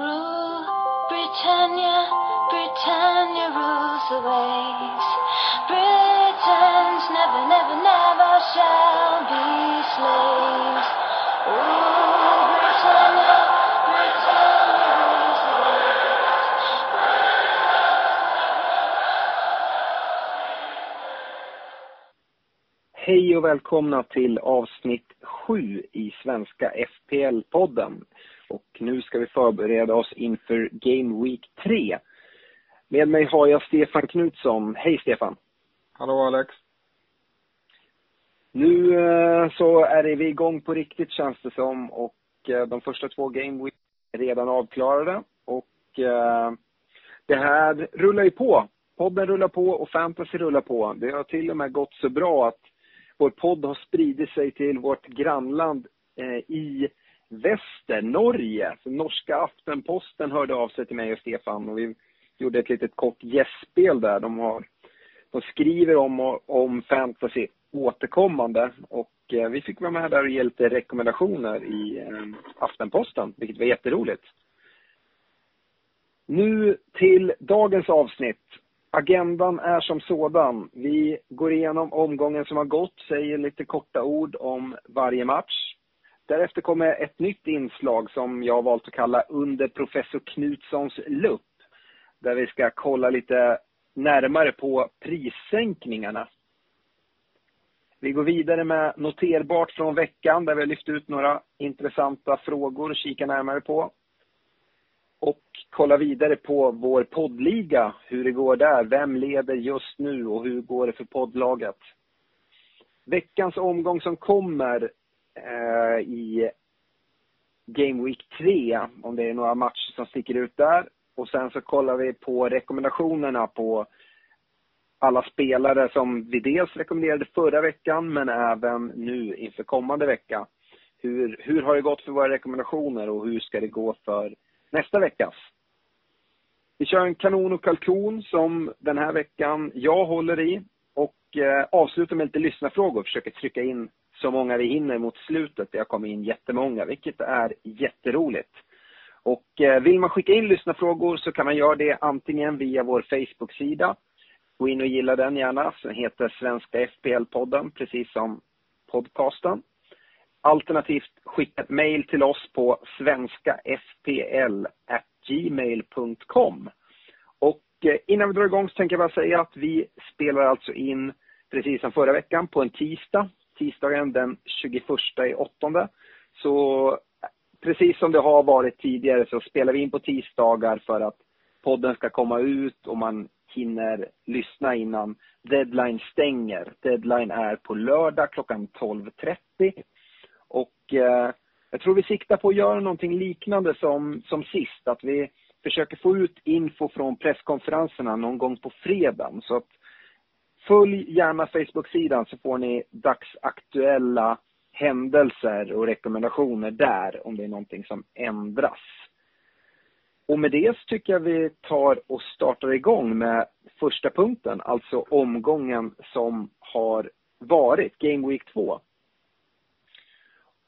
Rule Britannia, Britannia rules the waves. Britons never, never, never shall be slaves. Rule Britannia, Britannia rules the waves. Hej och välkomna till avsnitt 7 i Svenska FPL-podden. Och nu ska vi förbereda oss inför Game Week 3. Med mig har jag Stefan Knutsson. Hej Stefan! Hallå Alex. Nu eh, så är vi igång på riktigt känns det som och eh, de första två Game Week är redan avklarade. Och eh, det här rullar ju på. Podden rullar på och fantasy rullar på. Det har till och med gått så bra att vår podd har spridit sig till vårt grannland i väster, Norge. Så norska Aftenposten hörde av sig till mig och Stefan och vi gjorde ett litet kort gästspel där. De, har, de skriver om, om fantasy återkommande och eh, vi fick vara med där och ge lite rekommendationer i eh, Aftenposten, vilket var jätteroligt. Nu till dagens avsnitt. Agendan är som sådan. Vi går igenom omgången som har gått, säger lite korta ord om varje match. Därefter kommer ett nytt inslag som jag har valt att kalla Under professor Knutssons lupp. Där vi ska kolla lite närmare på prissänkningarna. Vi går vidare med noterbart från veckan där vi har lyft ut några intressanta frågor att kika närmare på och kolla vidare på vår poddliga, hur det går där, vem leder just nu och hur går det för poddlaget. Veckans omgång som kommer eh, i Game Week 3, om det är några matcher som sticker ut där. Och sen så kollar vi på rekommendationerna på alla spelare som vi dels rekommenderade förra veckan men även nu inför kommande vecka. Hur, hur har det gått för våra rekommendationer och hur ska det gå för nästa veckas. Vi kör en kanon och kalkon som den här veckan jag håller i och eh, avslutar med lite lyssnarfrågor. Försöker trycka in så många vi hinner mot slutet. Det har kommit in jättemånga, vilket är jätteroligt. Och eh, vill man skicka in lyssnarfrågor så kan man göra det antingen via vår Facebook-sida. Gå in och gilla den gärna. Den heter Svenska FPL-podden, precis som podcasten. Alternativt skicka ett mejl till oss på svenskafpl.gmail.com. Och eh, innan vi drar igång så tänker jag bara säga att vi spelar alltså in precis som förra veckan på en tisdag. Tisdagen den 21 i åttonde. Så precis som det har varit tidigare så spelar vi in på tisdagar för att podden ska komma ut och man hinner lyssna innan deadline stänger. Deadline är på lördag klockan 12.30. Och eh, jag tror vi siktar på att göra någonting liknande som, som sist. Att vi försöker få ut info från presskonferenserna någon gång på fredagen. Så att följ gärna Facebook-sidan så får ni dagsaktuella händelser och rekommendationer där om det är någonting som ändras. Och med det så tycker jag vi tar och startar igång med första punkten, alltså omgången som har varit, Game Week 2.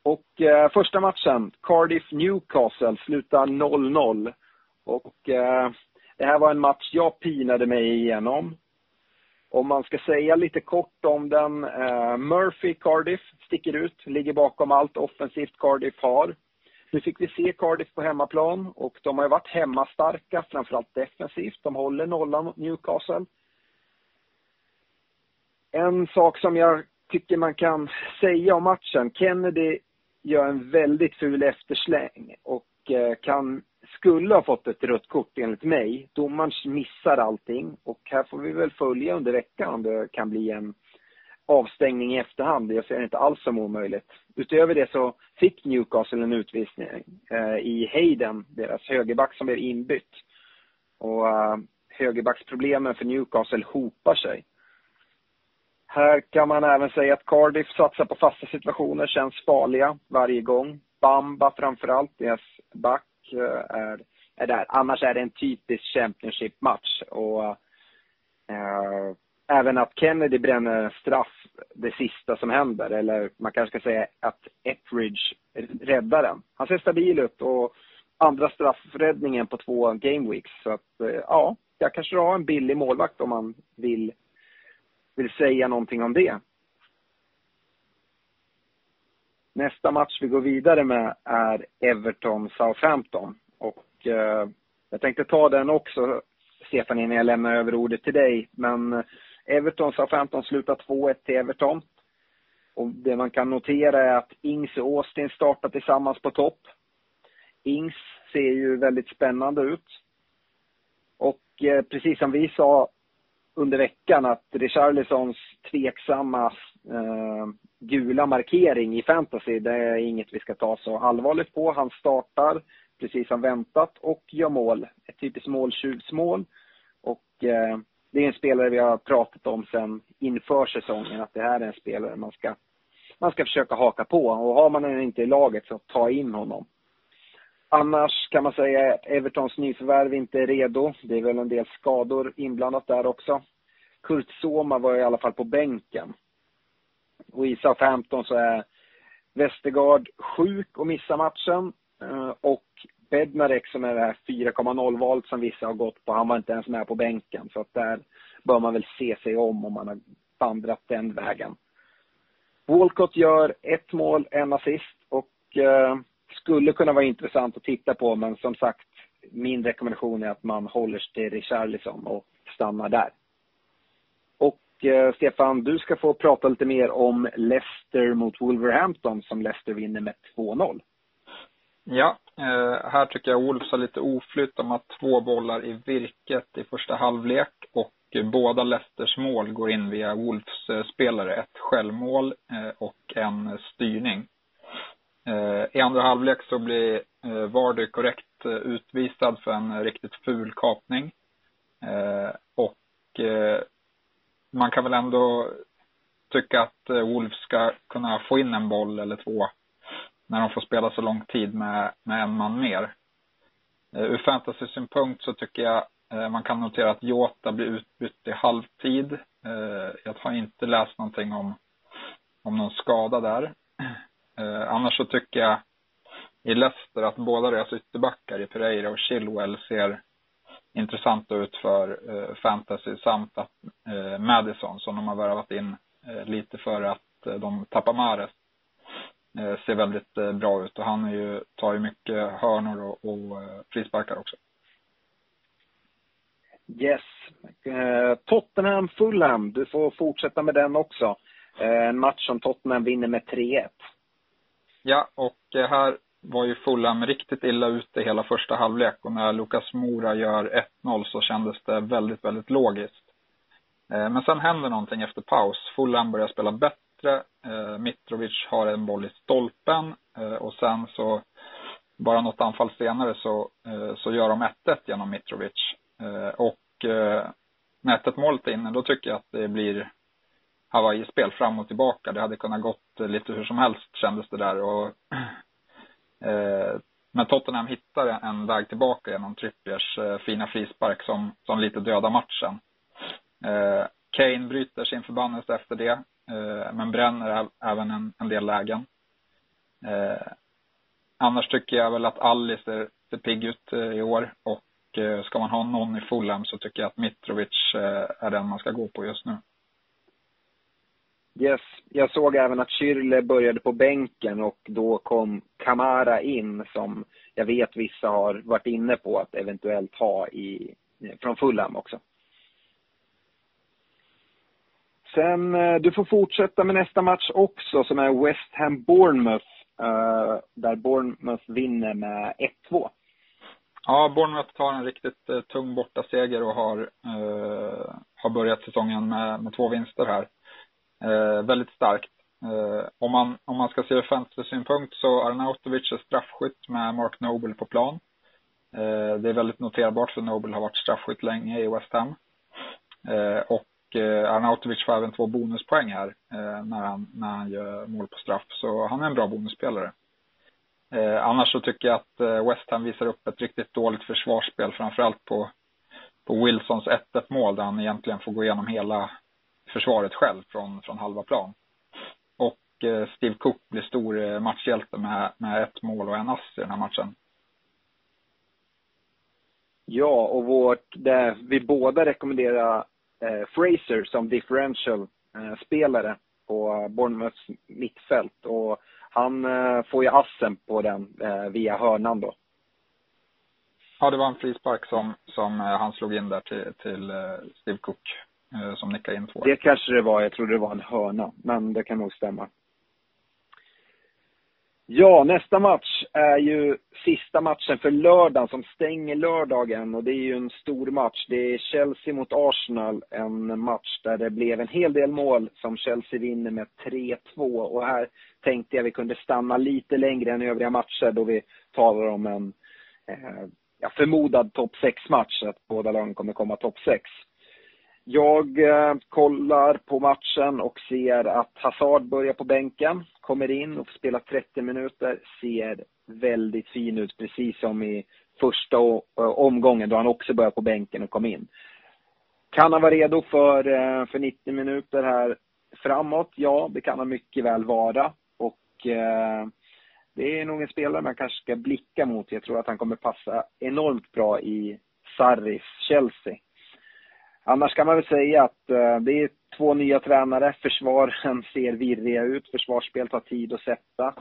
Och eh, första matchen, Cardiff-Newcastle, slutar 0-0. Och eh, det här var en match jag pinade mig igenom. Om man ska säga lite kort om den, eh, Murphy Cardiff sticker ut, ligger bakom allt offensivt Cardiff har. Nu fick vi se Cardiff på hemmaplan och de har ju varit hemmastarka, framförallt defensivt. De håller nollan mot Newcastle. En sak som jag tycker man kan säga om matchen. Kennedy gör en väldigt ful eftersläng och Eh, kan, skulle ha fått ett rött kort enligt mig. Domaren missar allting och här får vi väl följa under veckan om det kan bli en avstängning i efterhand. Jag ser det inte alls som omöjligt. Utöver det så fick Newcastle en utvisning eh, i Hayden, deras högerback som blev inbytt. Och eh, högerbacksproblemen för Newcastle hopar sig. Här kan man även säga att Cardiff satsar på fasta situationer, känns farliga varje gång. Bamba framförallt, deras back, eh, är, är där. Annars är det en typisk Championship-match. Och eh, även att Kennedy bränner straff det sista som händer. Eller man kanske ska säga att Etheridge räddar den. Han ser stabil ut och andra straffräddningen på två game weeks. Så att, eh, ja, jag kanske har en billig målvakt om man vill vill säga någonting om det. Nästa match vi går vidare med är Everton-Southampton. Och eh, jag tänkte ta den också, Stefan, innan jag lämnar över ordet till dig. Men eh, Everton-Southampton slutar 2-1 till Everton. Och det man kan notera är att Ings och Austin startar tillsammans på topp. Ings ser ju väldigt spännande ut. Och eh, precis som vi sa under veckan att Richarlisons tveksamma eh, gula markering i fantasy, det är inget vi ska ta så allvarligt på. Han startar precis som väntat och gör mål. Ett typiskt måltjuvsmål. Och eh, det är en spelare vi har pratat om sen inför säsongen, att det här är en spelare man ska, man ska försöka haka på. Och har man den inte i laget så ta in honom. Annars kan man säga Evertons nyförvärv inte är redo. Det är väl en del skador inblandat där också. Kurt Soma var i alla fall på bänken. Och i Southampton så är Westergaard sjuk och missar matchen. Eh, och Bednarek som är det här 4,0-valet som vissa har gått på, han var inte ens med på bänken. Så att där bör man väl se sig om om man har vandrat den vägen. Walcott gör ett mål, en assist och eh, skulle kunna vara intressant att titta på men som sagt min rekommendation är att man håller sig till Richarlison och stannar där. Eh, Stefan, du ska få prata lite mer om Leicester mot Wolverhampton som Leicester vinner med 2-0. Ja, eh, här tycker jag Wolves har lite oflytt. De har två bollar i virket i första halvlek och båda Leicesters mål går in via Wolves eh, spelare. Ett självmål eh, och en styrning. Eh, I andra halvlek så blir eh, Vardy korrekt utvisad för en riktigt ful kapning. Och man kan väl ändå tycka att eh, Wolves ska kunna få in en boll eller två när de får spela så lång tid med, med en man mer. Eh, ur fantasy-synpunkt så tycker jag eh, man kan notera att Jota blir utbytt i halvtid. Jag har inte läst någonting om, om någon skada där. Annars så tycker jag i Leicester att båda deras ytterbackar i Pereira och Chilwell ser intressanta ut för fantasy samt att Madison som de har värvat in eh, lite för att eh, de tappar Mares eh, ser väldigt eh, bra ut och han är ju, tar ju mycket hörnor och, och frisparkar också. Yes. Tottenham Fulham, du får fortsätta med den också. En match som Tottenham vinner med 3-1. Ja, och eh, här var ju Fulham riktigt illa ute hela första halvlek och när Lukas Mora gör 1-0 så kändes det väldigt, väldigt logiskt. Eh, men sen händer någonting efter paus. Fulham börjar spela bättre. Eh, Mitrovic har en boll i stolpen eh, och sen så bara något anfall senare så, så gör de 1-1 genom Mitrovic. Och när 1 målet är inne, då tycker jag att det blir Hawaii-spel fram och tillbaka. Det hade kunnat gått lite hur som helst kändes det där. Och, eh, men Tottenham hittar en väg tillbaka genom Trippiers eh, fina frispark som, som lite dödar matchen. Eh, Kane bryter sin förbannelse efter det, eh, men bränner även en, en del lägen. Eh, annars tycker jag väl att Alice ser, ser pigg ut eh, i år och eh, ska man ha någon i Fulham så tycker jag att Mitrovic eh, är den man ska gå på just nu. Yes. Jag såg även att Schürrle började på bänken och då kom Kamara in som jag vet vissa har varit inne på att eventuellt ha i, eh, från Fulham också. Sen, eh, du får fortsätta med nästa match också som är West Ham Bournemouth. Eh, där Bournemouth vinner med 1-2. Ja, Bournemouth tar en riktigt eh, tung bortaseger och har, eh, har börjat säsongen med, med två vinster här. väldigt starkt. om, man, om man ska se ur fantasy-synpunkt så Arnautovic är straffskytt med Mark Noble på plan. det är väldigt noterbart för Noble har varit straffskytt länge i West Ham. och eh, Arnautovic får även två bonuspoäng här eh, när, han, när han gör mål på straff. Så han är en bra bonusspelare. Eh, annars så tycker jag att eh, West Ham visar upp ett riktigt dåligt försvarsspel, framförallt på, på Wilsons 1-1 mål där han egentligen får gå igenom hela försvaret själv från, från halva plan. Och eh, Steve Cook blir stor eh, matchhjälte med, med ett mål och en ass i den här matchen. Ja, och vårt, det vi båda rekommenderar Fraser som differential-spelare eh, på Bournemouths mittfält. Och han eh, får ju assen på den eh, via hörnan då. Ja, det var en frispark som, som eh, han slog in där till, till eh, Steve Cook som nickade in två. Det kanske det var. Jag trodde det var en hörna, men det kan nog stämma. Ja, nästa match är ju sista matchen för lördagen som stänger lördagen och det är ju en stor match. Det är Chelsea mot Arsenal, en match där det blev en hel del mål som Chelsea vinner med 3-2 och här tänkte jag vi kunde stanna lite längre än övriga matcher då vi talar om en eh, ja, förmodad topp 6-match, att båda lagen kommer komma topp 6. Jag eh, kollar på matchen och ser att Hazard börjar på bänken, kommer in och spelar 30 minuter, ser väldigt fin ut, precis som i första eh, omgången då han också började på bänken och kom in. Kan han vara redo för, eh, för 90 minuter här framåt? Ja, det kan han mycket väl vara. Och eh, det är nog en spelare man kanske ska blicka mot. Jag tror att han kommer passa enormt bra i Sarris Chelsea. Annars kan man väl säga att eh, det är två nya tränare. Försvaren ser virriga ut. Försvarsspel tar tid att sätta.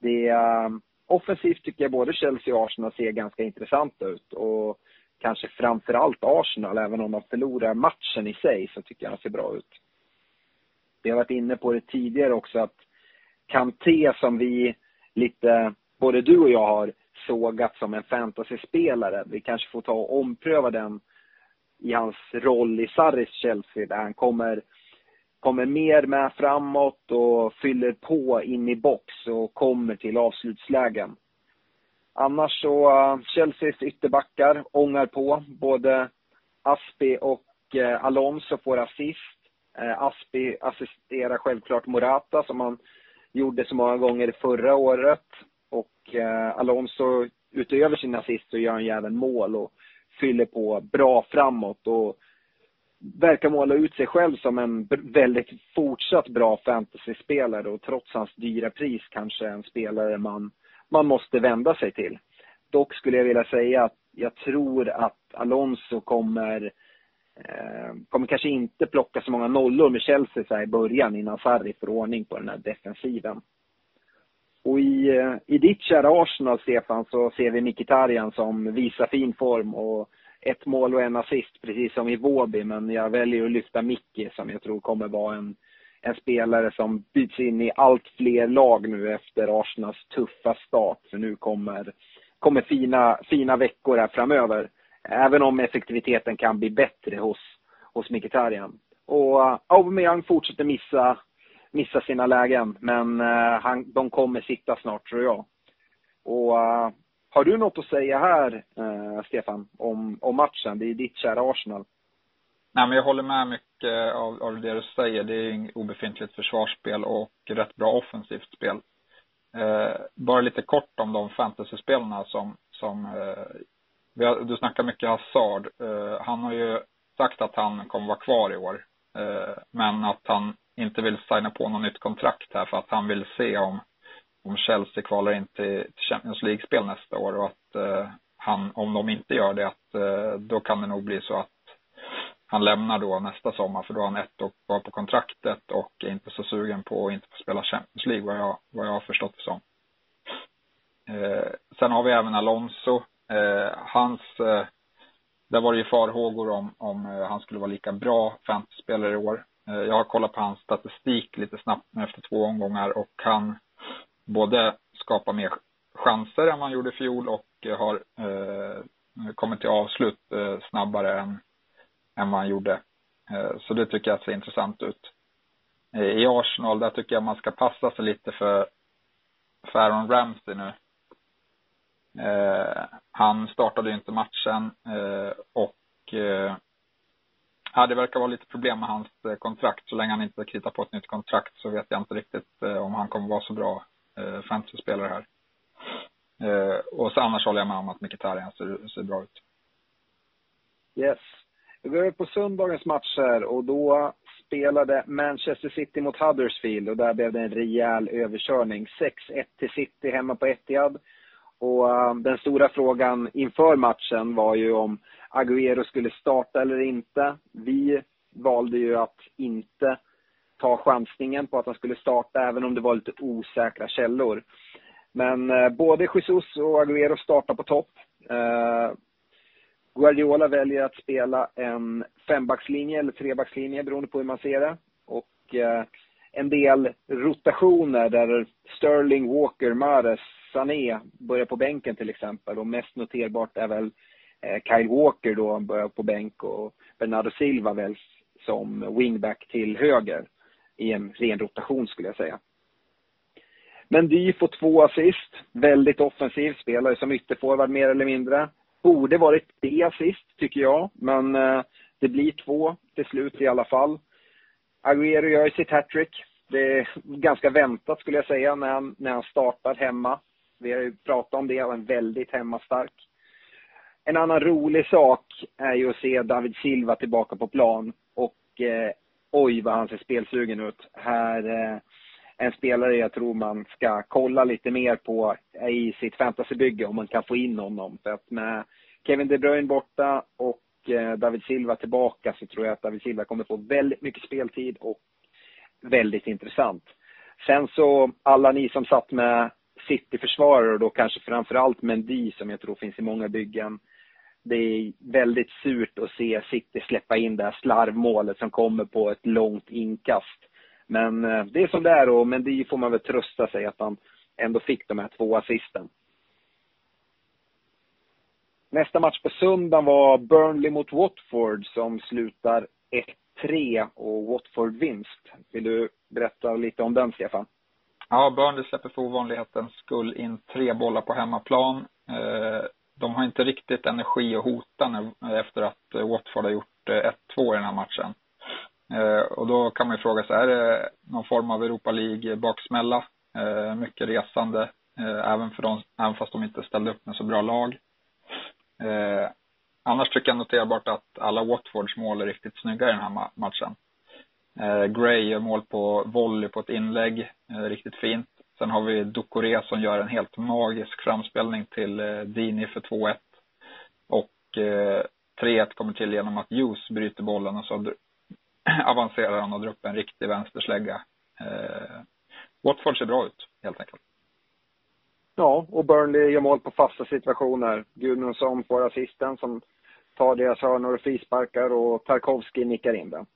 Det är, eh, offensivt tycker jag både Chelsea och Arsenal ser ganska intressanta ut. Och kanske framför allt Arsenal, även om de förlorar matchen i sig, så tycker jag de ser bra ut. Vi har varit inne på det tidigare också att Kanté som vi lite, både du och jag har sågat som en fantasyspelare, vi kanske får ta och ompröva den i hans roll i Sarris Chelsea där han kommer, kommer mer med framåt och fyller på in i box och kommer till avslutslägen. Annars så, uh, Chelseas ytterbackar ångar på. Både Aspi och uh, Alonso får assist. Uh, Aspi assisterar självklart Morata som han gjorde så många gånger förra året. Och uh, Alonso, utöver sin assist, så gör han ju även mål. Och fyller på bra framåt och verkar måla ut sig själv som en väldigt fortsatt bra fantasyspelare och trots hans dyra pris kanske en spelare man, man måste vända sig till. Dock skulle jag vilja säga att jag tror att Alonso kommer eh, kommer kanske inte plocka så många nollor med Chelsea så i början innan Sarri får ordning på den här defensiven. Och i, eh, i ditt kära Arsenal, Stefan, så ser vi Mkhitaryan som visar fin form och ett mål och en assist, precis som i Våby. Men jag väljer att lyfta Micke som jag tror kommer vara en, en spelare som byts in i allt fler lag nu efter Arsenals tuffa start. För nu kommer, kommer fina, fina veckor här framöver. Även om effektiviteten kan bli bättre hos, hos Mkhitaryan. Och eh, Aubameyang fortsätter missa missa sina lägen. Men uh, han, de kommer sitta snart tror jag. Och uh, har du något att säga här, uh, Stefan, om, om matchen? Det är ditt kära Arsenal. Nej, men jag håller med mycket av, av det du säger. Det är obefintligt försvarsspel och rätt bra offensivt spel. Eh, bara lite kort om de fantasyspelarna som, som eh, har, du snackar mycket Hazard. Eh, han har ju sagt att han kommer vara kvar i år. men att han inte vill signa på något nytt kontrakt här för att han vill se om, om Chelsea kvalar in till Champions League-spel nästa år och att eh, han, om de inte gör det, att eh, då kan det nog bli så att han lämnar då nästa sommar för då har han ett år kvar på kontraktet och är inte så sugen på att inte få spela Champions League vad jag, vad jag har förstått det som. Eh, sen har vi även Alonso. Eh, hans, eh, där var det ju farhågor om, om eh, han skulle vara lika bra fantasyspelare i år. Eh, jag har kollat på hans statistik lite snabbt nu efter två omgångar och han både skapar mer chanser än man gjorde i fjol och eh, har eh, kommit till avslut eh, snabbare än, än man gjorde. Eh, så det tycker jag ser intressant ut. Eh, I Arsenal, där tycker jag man ska passa sig lite för, för Aaron Ramsey nu. Eh, han startade ju inte matchen eh, och eh, ja, det verkar vara lite problem med hans eh, kontrakt. Så länge han inte kritar på ett nytt kontrakt så vet jag inte riktigt eh, om han kommer vara så bra eh, fantasyspelare här. Eh, och så annars håller jag med om att Mkhitaryan ser, ser bra ut. Yes. Vi går över på söndagens matcher och då spelade Manchester City mot Huddersfield och där blev det en rejäl överkörning. 6-1 till City hemma på Etihad. Och uh, den stora frågan inför matchen var ju om Agüero skulle starta eller inte. Vi valde ju att inte ta chansningen på att han skulle starta, även om det var lite osäkra källor. Men uh, både Jesus och Agüero startar på topp. Uh, Guardiola väljer att spela en fembackslinje eller trebackslinje beroende på hur man ser det. Och en del rotationer där Sterling, Walker, Mares Sané börjar på bänken till exempel. Och mest noterbart är väl eh, Kyle Walker då börjar på bänk och Bernardo Silva väljs som wingback till höger i en ren rotation skulle jag säga. Men Dy får två assist. Väldigt offensiv, spelar som ytterforward mer eller mindre. Borde varit tre assist, tycker jag. Men eh, det blir två till slut i alla fall. Agüero gör sitt hattrick. Det är ganska väntat skulle jag säga när han, när han startar hemma. Vi har ju pratat om det, och en väldigt hemmastark. En annan rolig sak är ju att se David Silva tillbaka på plan. Och eh, oj vad han ser spelsugen ut. Här eh, en spelare jag tror man ska kolla lite mer på i sitt fantasybygge om man kan få in honom. För att med Kevin De Bruyne borta och eh, David Silva tillbaka så tror jag att David Silva kommer få väldigt mycket speltid och väldigt intressant. Sen så, alla ni som satt med City-försvarare och då kanske framförallt Mendy som jag tror finns i många byggen. Det är väldigt surt att se City släppa in det här slarvmålet som kommer på ett långt inkast. Men eh, det är som det är och Mendy får man väl trösta sig att han ändå fick de här två assisten. Nästa match på söndagen var Burnley mot Watford som slutar 1-3 och Watford vinst. Vill du berätta lite om den, Stefan? Ja, Burnley släpper för ovanlighetens skull in tre bollar på hemmaplan. Eh, de har inte riktigt energi att hota eh, efter att eh, Watford har gjort 1-2 i den här matchen. Och då kan man ju fråga sig, är det någon form av Europa League-baksmälla? Mycket resande, även, för dem, även fast de inte ställde upp med så bra lag. Annars tycker jag noterbart att alla Watfords mål är riktigt snygga i den här matchen. Eh, Gray gör mål på volley på ett inlägg, eh, riktigt fint. Sen har vi Ducoré som gör en helt magisk framspelning till eh, Dini för 2-1. Och eh, 3-1 kommer till genom att Hughes bryter bollen och så avancerar han och drar upp en riktig vänsterslägga. Eh, Watford ser bra ut, helt enkelt. Ja, och Burnley gör mål på fasta situationer. Gudmundsson får assisten som tar deras hörnor och frisparkar och Tarkovski nickar in den.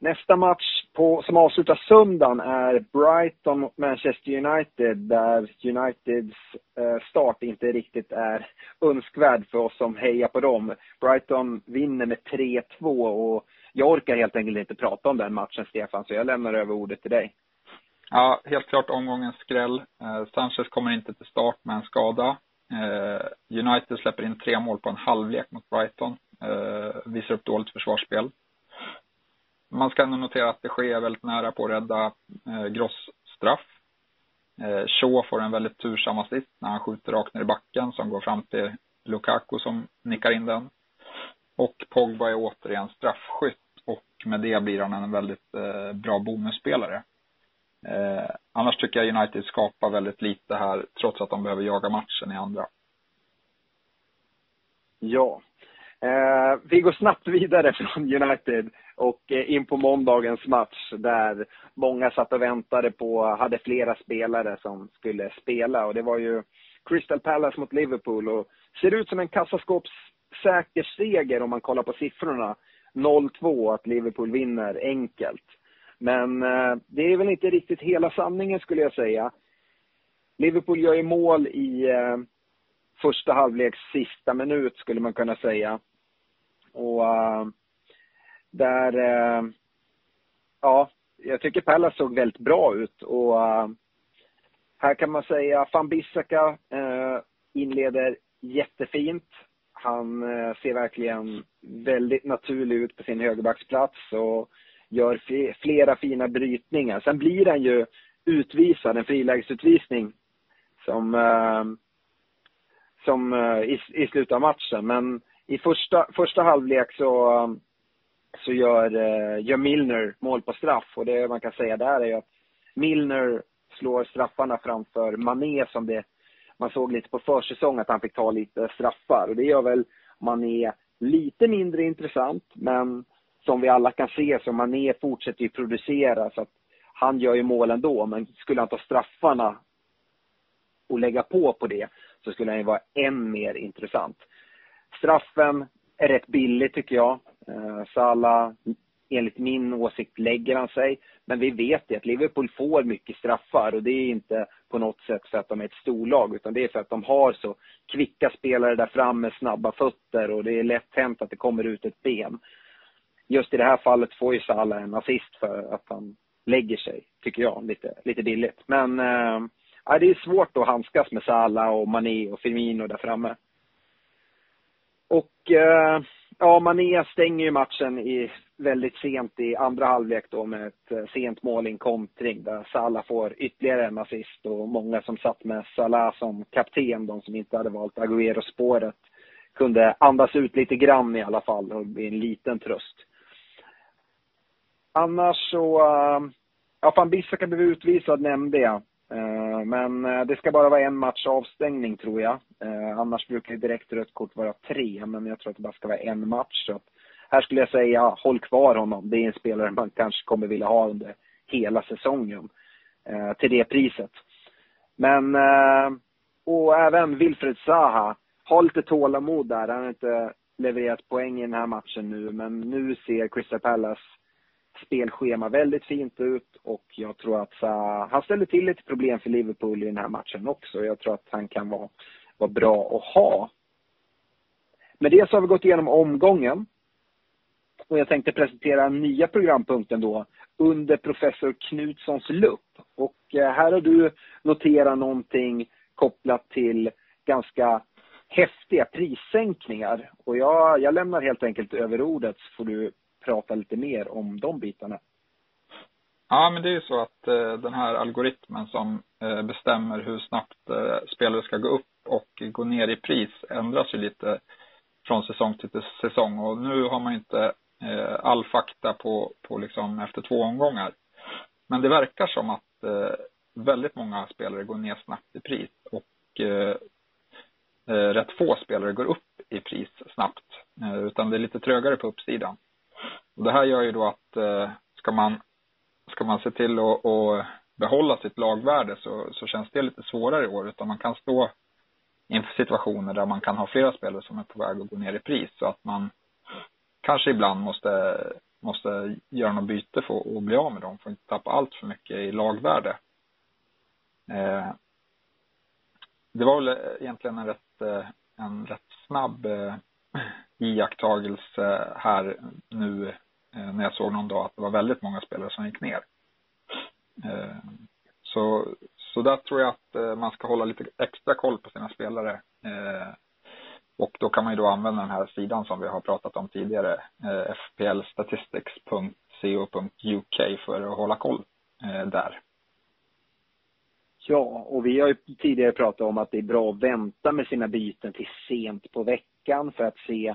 Nästa match på, som avslutar söndagen är Brighton mot Manchester United där Uniteds eh, start inte riktigt är önskvärd för oss som hejar på dem. Brighton vinner med 3-2 och jag orkar helt enkelt inte prata om den matchen Stefan, så jag lämnar över ordet till dig. Ja, helt klart omgångens skräll. Eh, Sanchez kommer inte till start med en skada. Eh, United släpper in tre mål på en halvlek mot Brighton. Eh, visar upp dåligt försvarsspel. Man ska ändå notera att det sker väldigt nära på att rädda eh, Gross straff. Eh, Shaw får en väldigt tursam assist när han skjuter rakt ner i backen som går fram till Lukaku som nickar in den. Och Pogba är återigen straffskytt och med det blir han en väldigt eh, bra bonusspelare. Eh, annars tycker jag United skapar väldigt lite här, trots att de behöver jaga matchen i andra. Ja. Eh, vi går snabbt vidare från United och eh, in på måndagens match där många satt och väntade på, hade flera spelare som skulle spela och det var ju Crystal Palace mot Liverpool och ser ut som en kassaskåpssäker seger om man kollar på siffrorna. 0-2, att Liverpool vinner enkelt. Men eh, det är väl inte riktigt hela sanningen skulle jag säga. Liverpool gör ju mål i eh, första halvleks sista minut skulle man kunna säga. Och uh, där, uh, ja, jag tycker Pallas såg väldigt bra ut och uh, här kan man säga van Bissaka inleder jättefint. Han ser verkligen väldigt naturlig ut på sin högerbacksplats och gör flera fina brytningar. Sen blir han ju utvisad, en frilägesutvisning som som i, i slutet av matchen. Men i första, första halvlek så, så gör, eh, gör Milner mål på straff. Och det man kan säga där är ju att Milner slår straffarna framför Mané som det man såg lite på försäsong att han fick ta lite straffar. Och det gör väl Mané lite mindre intressant, men som vi alla kan se så Mané fortsätter ju producera så att han gör ju mål ändå. Men skulle han ta straffarna och lägga på på det så skulle han ju vara än mer intressant. Straffen är rätt billig tycker jag. Eh, Salah, enligt min åsikt, lägger han sig. Men vi vet ju att Liverpool får mycket straffar och det är inte på något sätt för att de är ett storlag utan det är för att de har så kvicka spelare där fram med snabba fötter och det är lätt hänt att det kommer ut ett ben. Just i det här fallet får ju Salah en assist för att han lägger sig, tycker jag, lite, lite billigt. Men eh, det är svårt att handskas med Salah och Mané och Firmino där framme. Och eh, ja, Mané stänger ju matchen i, väldigt sent i andra halvlek då med ett eh, sent mål i en kontring där Salah får ytterligare en assist och många som satt med Salah som kapten, de som inte hade valt Agüero-spåret, kunde andas ut lite grann i alla fall och bli en liten tröst. Annars så, eh, ja, van Bissaka blev utvisad nämnde jag. Eh, men eh, det ska bara vara en match avstängning tror jag. Eh, annars brukar direkt rött kort vara tre, men jag tror att det bara ska vara en match. Så här skulle jag säga, håll kvar honom. Det är en spelare man kanske kommer vilja ha under hela säsongen. Till det priset. Men, och även Wilfred Zaha. Ha lite tålamod där. Han har inte levererat poäng i den här matchen nu, men nu ser Crystal Palace spelschema väldigt fint ut och jag tror att uh, han ställer till lite problem för Liverpool i den här matchen också. Jag tror att han kan vara, vara bra att ha. Med det så har vi gått igenom omgången. Och jag tänkte presentera nya programpunkten då, under professor Knutssons lupp. Och uh, här har du noterat någonting kopplat till ganska häftiga prissänkningar. Och jag, jag lämnar helt enkelt över ordet så får du prata lite mer om de bitarna. Ja, men det är ju så att eh, den här algoritmen som eh, bestämmer hur snabbt eh, spelare ska gå upp och gå ner i pris ändras ju lite från säsong till säsong och nu har man ju inte eh, all fakta på, på liksom efter två omgångar. Men det verkar som att eh, väldigt många spelare går ner snabbt i pris och eh, eh rätt få spelare går upp i pris snabbt, eh, utan det är lite trögare på uppsidan. Och det här gör ju då att eh, ska, man, ska man se till att, behålla sitt lagvärde så, så känns det lite svårare i år. Utan man kan stå inför situationer där man kan ha flera spelare som är på väg att gå ner i pris. Så att man kanske ibland måste, måste göra något byte för att bli av med dem. För att inte tappa allt för mycket i lagvärde. Eh, det var väl eh, egentligen en rätt, eh, en rätt snabb eh, iakttagelse här nu Eh, när jag såg någon dag att det var väldigt många spelare som gick ner. Eh, så, så där tror jag att eh, man ska hålla lite extra koll på sina spelare. Och då kan man ju då använda den här sidan som vi har pratat om tidigare, fplstatistics.co.uk för att hålla koll där. Ja, och vi har ju tidigare pratat om att det är bra att vänta med sina byten till sent på veckan för att se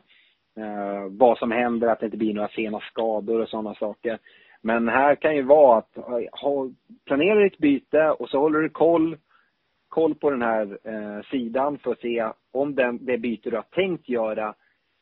eh, vad som händer, att det inte blir några sena skador och sådana saker. Men här kan ju vara att eh, ha, planera ditt byte och så håller du koll, koll på den här eh, sidan för att se om den, det byte du har tänkt göra,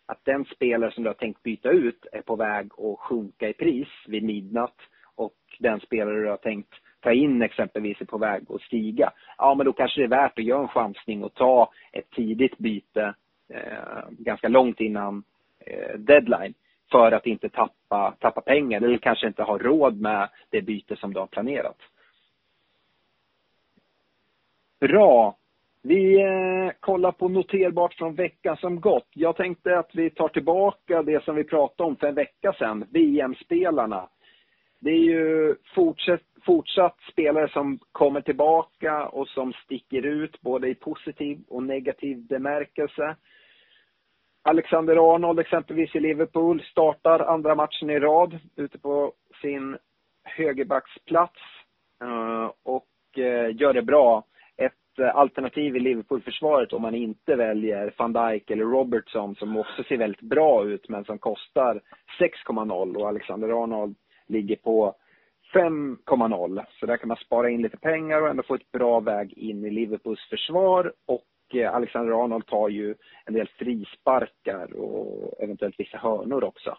att den spelare som du har tänkt byta ut är på väg att sjunka i pris vid midnatt och den spelare du har tänkt ta in exempelvis är på väg att stiga. Ja, men då kanske det är värt att göra en chansning och ta ett tidigt byte eh, ganska långt innan Eh, deadline för att inte tappa, tappa pengar eller kanske inte ha råd med det byte som du har planerat. Bra. Vi eh, kollar på noterbart från veckan som gått. Jag tänkte att vi tar tillbaka det som vi pratade om för en vecka sedan, VM-spelarna. Det är ju fortsatt, fortsatt spelare som kommer tillbaka och som sticker ut både i positiv och negativ bemärkelse. Alexander Arnold exempelvis i Liverpool startar andra matchen i rad ute på sin högerbacksplats eh, och eh, gör det bra. Ett eh, alternativ i Liverpool-försvaret om man inte väljer van Dijk eller Robertson som också ser väldigt bra ut men som kostar 6,0 och Alexander Arnold ligger på 5,0. Så där kan man spara in lite pengar och ändå få ett bra väg in i Liverpools försvar och Eh, Alexander Arnold tar ju en del frisparkar och eventuellt vissa hörnor också.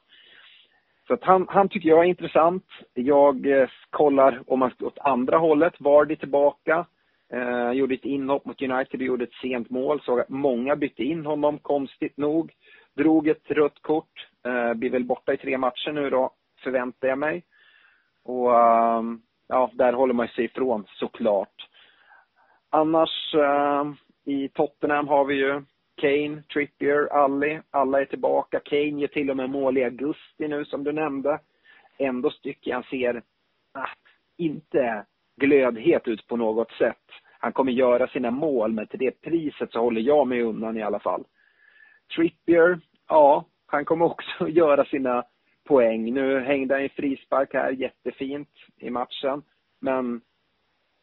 Så att han, han tycker jag är intressant. Jag eh, kollar om man ska åt andra hållet. Vardy tillbaka. Eh, gjorde ett inhopp mot United och gjorde ett sent mål. Såg att många bytte in honom, konstigt nog. Drog ett rött kort. Eh, blir väl borta i tre matcher nu då, förväntar jag mig. Och eh, ja, där håller man sig ifrån såklart. Annars eh, i Tottenham har vi ju Kane, Trippier, Alli. Alla är tillbaka. Kane ger till och med mål i augusti nu som du nämnde. Ändå tycker jag han ser ah, inte glödhet ut på något sätt. Han kommer göra sina mål, men till det priset så håller jag mig undan i alla fall. Trippier, ja, han kommer också göra sina poäng. Nu hängde han i frispark här, jättefint i matchen. Men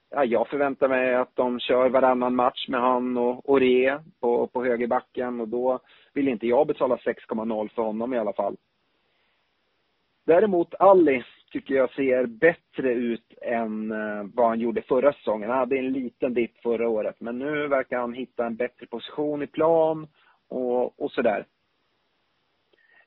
ja, jag förväntar mig att de kör varannan match med han och Ore på, på högerbacken och då vill inte jag betala 6,0 för honom i alla fall. Däremot Ali tycker jag ser bättre ut än eh, vad han gjorde förra säsongen. Han hade en liten dipp förra året, men nu verkar han hitta en bättre position i plan och, och sådär.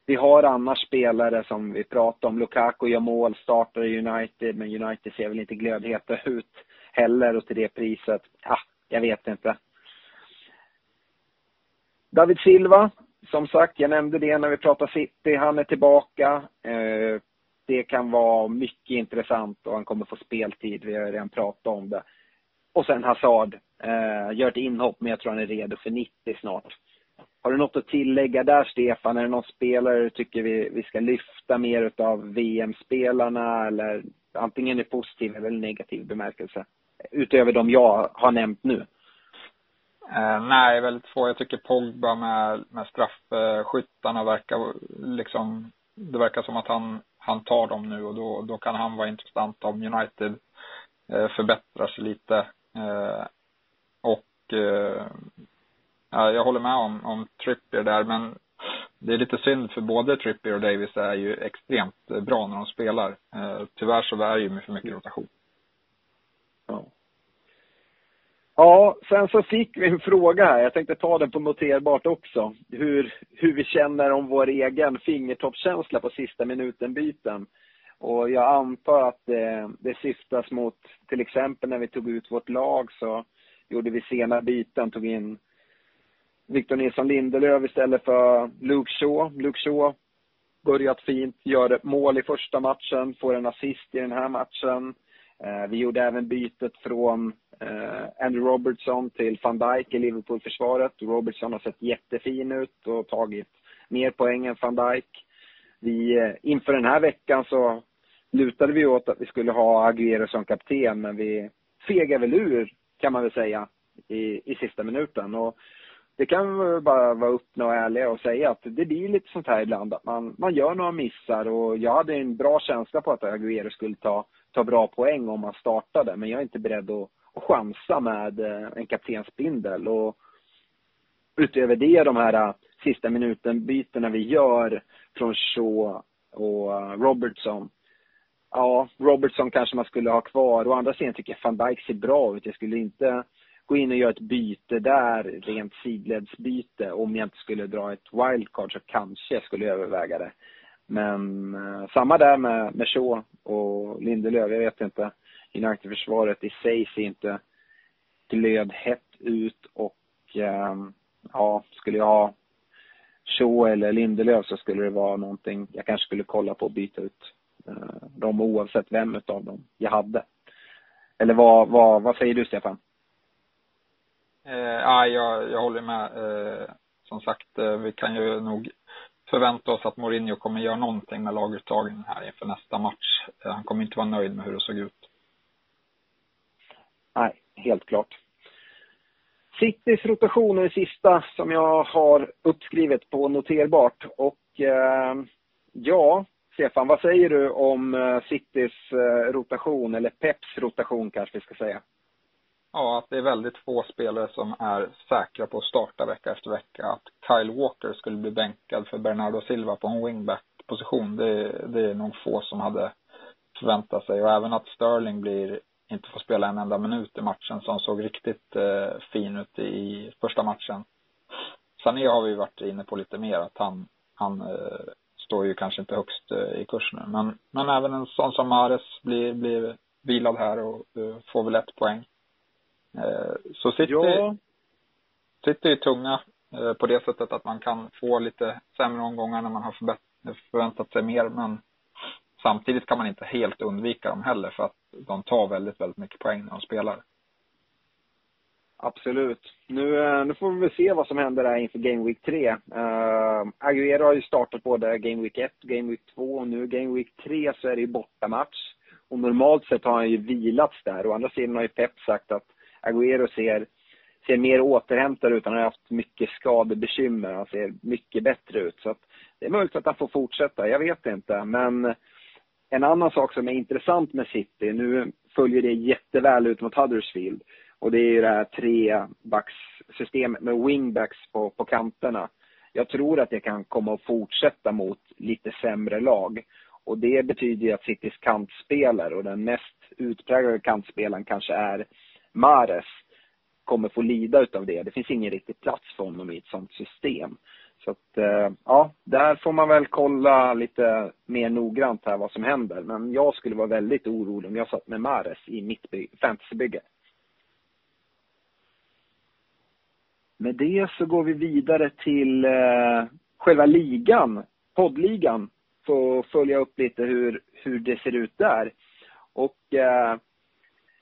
Vi har annars spelare som vi pratar om. Lukaku gör mål, startar i United, men United ser väl inte glödheta ut heller och till det priset, ja, jag vet inte. David Silva, som sagt, jag nämnde det när vi pratade City, han är tillbaka. Eh, det kan vara mycket intressant och han kommer få speltid, vi har redan pratat om det. Och sen Hazard, eh, gör ett inhopp men jag tror han är redo för 90 snart. Har du något att tillägga där Stefan? Är det någon spelare du tycker vi, vi ska lyfta mer utav VM-spelarna eller antingen i positiv eller negativ bemärkelse? Utöver de jag har nämnt nu? Eh, nej, väldigt få. Jag tycker Pogba med, med straffskyttarna verkar liksom, det verkar som att han, han tar dem nu och då, då kan han vara intressant om United eh, förbättrar sig lite. Eh, och eh, jag håller med om, om Trippier där, men det är lite synd för både Trippier och Davis är ju extremt bra när de spelar. Eh, tyvärr så är det ju för mycket rotation. Ja. Ja, sen så fick vi en fråga här. Jag tänkte ta den på noterbart också. Hur, hur vi känner om vår egen fingertoppskänsla på sista minuten-byten. Och jag antar att det, det syftas mot, till exempel när vi tog ut vårt lag så gjorde vi sena byten, tog in Victor Nilsson Lindelöf istället för Luke Shaw. Luke Shaw börjat fint, gör mål i första matchen, får en assist i den här matchen. Eh, vi gjorde även bytet från Eh, Andrew Robertson till van Dijk i Liverpool-försvaret. Robertson har sett jättefin ut och tagit mer poäng än van Dijk. Vi, eh, inför den här veckan så lutade vi åt att vi skulle ha Aguero som kapten, men vi fegade väl ur, kan man väl säga, i, i sista minuten. Och det kan vi bara vara öppna och ärliga och säga att det blir lite sånt här ibland, att man, man gör några missar och jag hade en bra känsla på att Aguero skulle ta ta bra poäng om man startade. Men jag är inte beredd att, och chansa med eh, en kaptensbindel. Och utöver det, de här eh, sista minuten-bytena vi gör från Shaw och eh, Robertson. Ja, Robertson kanske man skulle ha kvar. Å andra sidan tycker jag van Dijk ser bra ut. Jag skulle inte gå in och göra ett byte där, rent sidledsbyte. Om jag inte skulle dra ett wildcard så kanske jag skulle överväga det. Men eh, samma där med, med Shaw och Lindelöf. Jag vet inte. United-försvaret i sig ser inte glödhett ut och eh, ja, skulle jag ha Shaw eller Lindelöf så skulle det vara någonting jag kanske skulle kolla på att byta ut eh, dem oavsett vem av dem jag hade. Eller vad, vad, vad säger du Stefan? Eh, ja, jag, jag håller med. Eh, som sagt, eh, vi kan ju nog förvänta oss att Mourinho kommer göra någonting med laguttagningen här inför nästa match. Eh, han kommer inte vara nöjd med hur det såg ut. Helt klart. Citys rotation är det sista som jag har uppskrivet på noterbart. Och eh, ja, Stefan, vad säger du om eh, Citys eh, rotation, eller Peps rotation kanske vi ska säga? Ja, att det är väldigt få spelare som är säkra på att starta vecka efter vecka. Att Kyle Walker skulle bli bänkad för Bernardo Silva på en wingback-position, det, det är nog få som hade förväntat sig. Och även att Sterling blir inte får spela en enda minut i matchen som såg riktigt eh, fin ut i första matchen. Sané har vi varit inne på lite mer att han, han eh, står ju kanske inte högst eh, i kurs nu. Men, men även en sån som Mares blir, blir vilad här och uh, får väl ett poäng. Eh, så City, ja. City är tunga eh, på det sättet att man kan få lite sämre omgångar när man har förväntat sig mer. Men samtidigt kan man inte helt undvika dem heller för att de tar väldigt, väldigt mycket poäng när de spelar. Absolut. Nu, eh, nu får vi väl se vad som händer där inför Game Week 3. Uh, eh, Aguero har ju startat både Game Week 1 och Game Week 2 och nu Game Week 3 så är det ju bortamatch. Och normalt sett har han ju vilats där. Å andra sidan har ju Pep sagt att Aguero ser, ser mer återhämtad ut. Han har haft mycket skadebekymmer. Han ser mycket bättre ut. Så att det är möjligt att han får fortsätta. Jag vet inte. Men en annan sak som är intressant med City, nu följer det jätteväl ut mot Huddersfield. Och det är ju det här trebackssystemet med wingbacks på, på kanterna. Jag tror att det kan komma att fortsätta mot lite sämre lag. Och det betyder ju att Citys kantspelare och den mest utpräglade kantspelaren kanske är Mares kommer få lida utav det. Det finns ingen riktig plats för honom i ett sånt system. Så att, eh, ja, där får man väl kolla lite mer noggrant här vad som händer. Men jag skulle vara väldigt orolig om jag satt med Mares i mitt fantasybygge. Med det så går vi vidare till eh, själva ligan, poddligan, för att följa upp lite hur, hur det ser ut där. Och eh,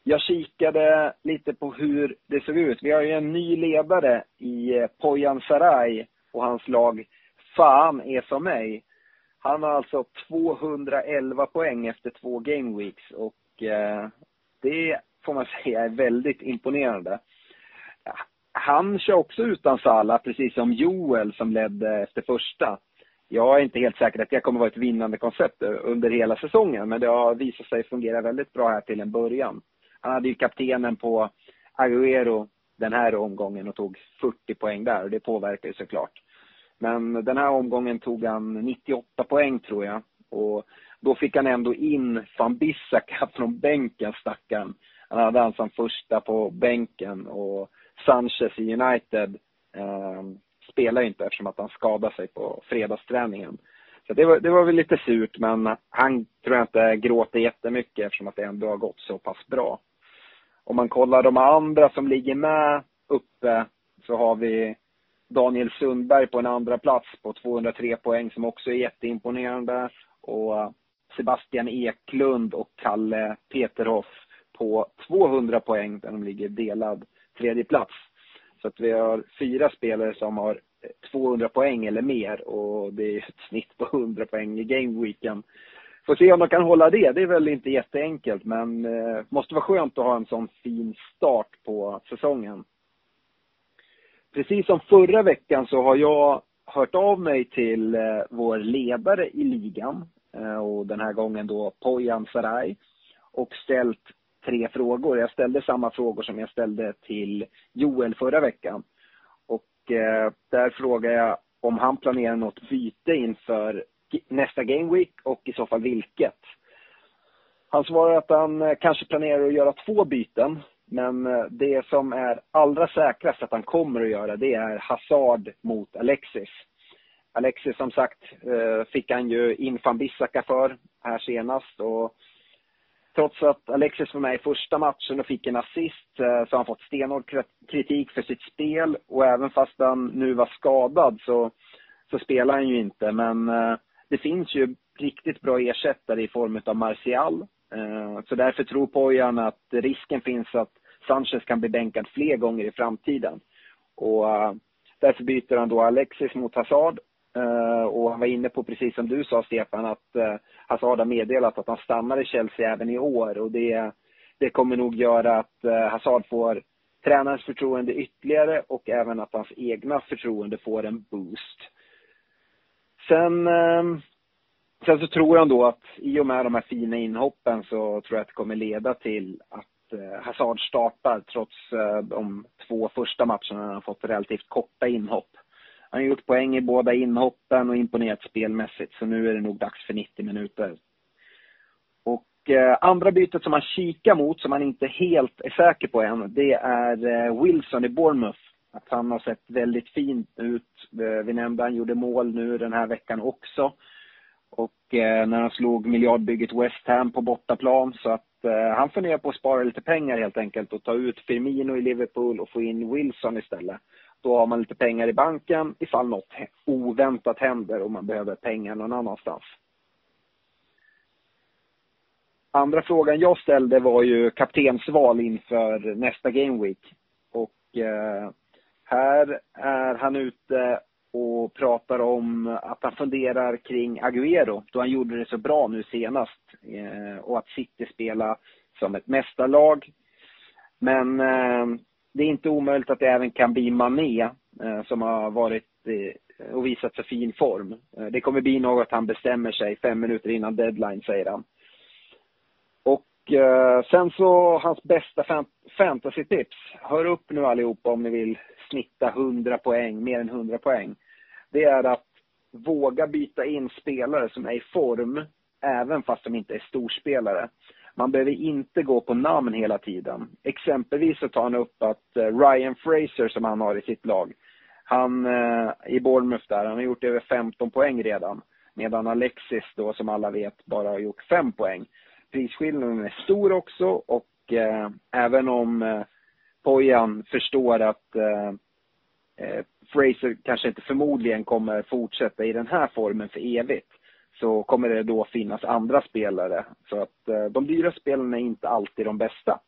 jag kikade lite på hur det såg ut. Vi har ju en ny ledare i eh, Poyan Sarai och hans lag Fan är som mig. Han har alltså 211 poäng efter två game weeks och eh, det får man säga är väldigt imponerande. Han kör också utan Sala, precis som Joel som ledde efter första. Jag är inte helt säker att det kommer vara ett vinnande koncept under hela säsongen, men det har visat sig fungera väldigt bra här till en början. Han hade ju kaptenen på Agüero den här omgången och tog 40 poäng där och det påverkar ju såklart. Men den här omgången tog han 98 poäng tror jag. Och då fick han ändå in van Bissaka från bänken, stackaren. Han hade alltså han som första på bänken och Sanchez i United eh, spelar inte eftersom att han skadade sig på fredagsträningen. Så det var, det var väl lite surt, men han tror jag inte gråter jättemycket eftersom att det ändå har gått så pass bra. Om man kollar de andra som ligger med uppe så har vi Daniel Sundberg på en andra plats på 203 poäng som också är jätteimponerande. Och Sebastian Eklund och Kalle Peterhoff på 200 poäng där de ligger delad tredje plats. Så att vi har fyra spelare som har 200 poäng eller mer och det är ett snitt på 100 poäng i gameweeken. Får se om de kan hålla det. Det är väl inte jätteenkelt men eh, måste vara skönt att ha en sån fin start på säsongen. Precis som förra veckan så har jag hört av mig till eh, vår ledare i ligan eh, och den här gången då Poyan Sarai och ställt tre frågor. Jag ställde samma frågor som jag ställde till Joel förra veckan. Och eh, där frågade jag om han planerar något byte inför nästa Game Week och i så fall vilket. Han svarar att han eh, kanske planerar att göra två byten. Men eh, det som är allra säkrast att han kommer att göra, det är Hazard mot Alexis. Alexis som sagt eh, fick han ju in van Bissaka för här senast och trots att Alexis var med i första matchen och fick en assist så har han fått stenhård kritik för sitt spel och även fast han nu var skadad så så spelar han ju inte, men eh, det finns ju riktigt bra ersättare i form av Martial. Eh, så därför tror Pojan att risken finns att Sanchez kan bli bänkad fler gånger i framtiden. Och eh, därför byter han då Alexis mot Hazard. Eh, och han var inne på, precis som du sa Stefan, att Hazard har meddelat att han stannar i Chelsea även i år. Och det, det kommer nog göra att Hazard får tränarens förtroende ytterligare och även att hans egna förtroende får en boost. Sen, ehm, sen så tror jag ändå att i och med de här fina inhoppen så tror jag att det kommer leda till att eh, Hazard startar trots eh, de två första matcherna han har fått relativt korta inhopp. Han har gjort poäng i båda inhoppen och imponerat spelmässigt, så nu är det nog dags för 90 minuter. Och eh, andra bytet som han kikar mot, som han inte helt är säker på än, det är Wilson i Bournemouth. Att han har sett väldigt fint ut. Eh, vi nämnde han gjorde mål nu den här veckan också. Och eh, när han slog miljardbygget West Ham på bortaplan. Så att eh, han funderar på att spara lite pengar helt enkelt och ta ut Firmino i Liverpool och få in Wilson istället. Då har man lite pengar i banken ifall något oväntat händer och man behöver pengar någon annanstans. Andra frågan jag ställde var ju kaptensval inför nästa Game Week. Och eh, här är han ute och pratar om att han funderar kring Agüero då han gjorde det så bra nu senast eh, och att City spelar som ett mästarlag. Men eh, det är inte omöjligt att det även kan bli Mané eh, som har varit och visat så fin form. Det kommer bli något han bestämmer sig fem minuter innan deadline, säger han. Och eh, sen så hans bästa fantasy-tips. Hör upp nu allihopa om ni vill snitta 100 poäng, mer än 100 poäng, det är att våga byta in spelare som är i form, även fast de inte är storspelare. Man behöver inte gå på namn hela tiden. Exempelvis så tar han upp att eh, Ryan Fraser som han har i sitt lag, han eh, i Bournemouth där, han har gjort över 15 poäng redan. Medan Alexis då som alla vet bara har gjort 5 poäng. Prisskillnaden är stor också och eh, även om eh, Pojan förstår att eh, eh, Fraser kanske inte förmodligen kommer fortsätta i den här formen för evigt så kommer det då finnas andra spelare. Så att eh, de dyra spelarna är inte alltid de bästa.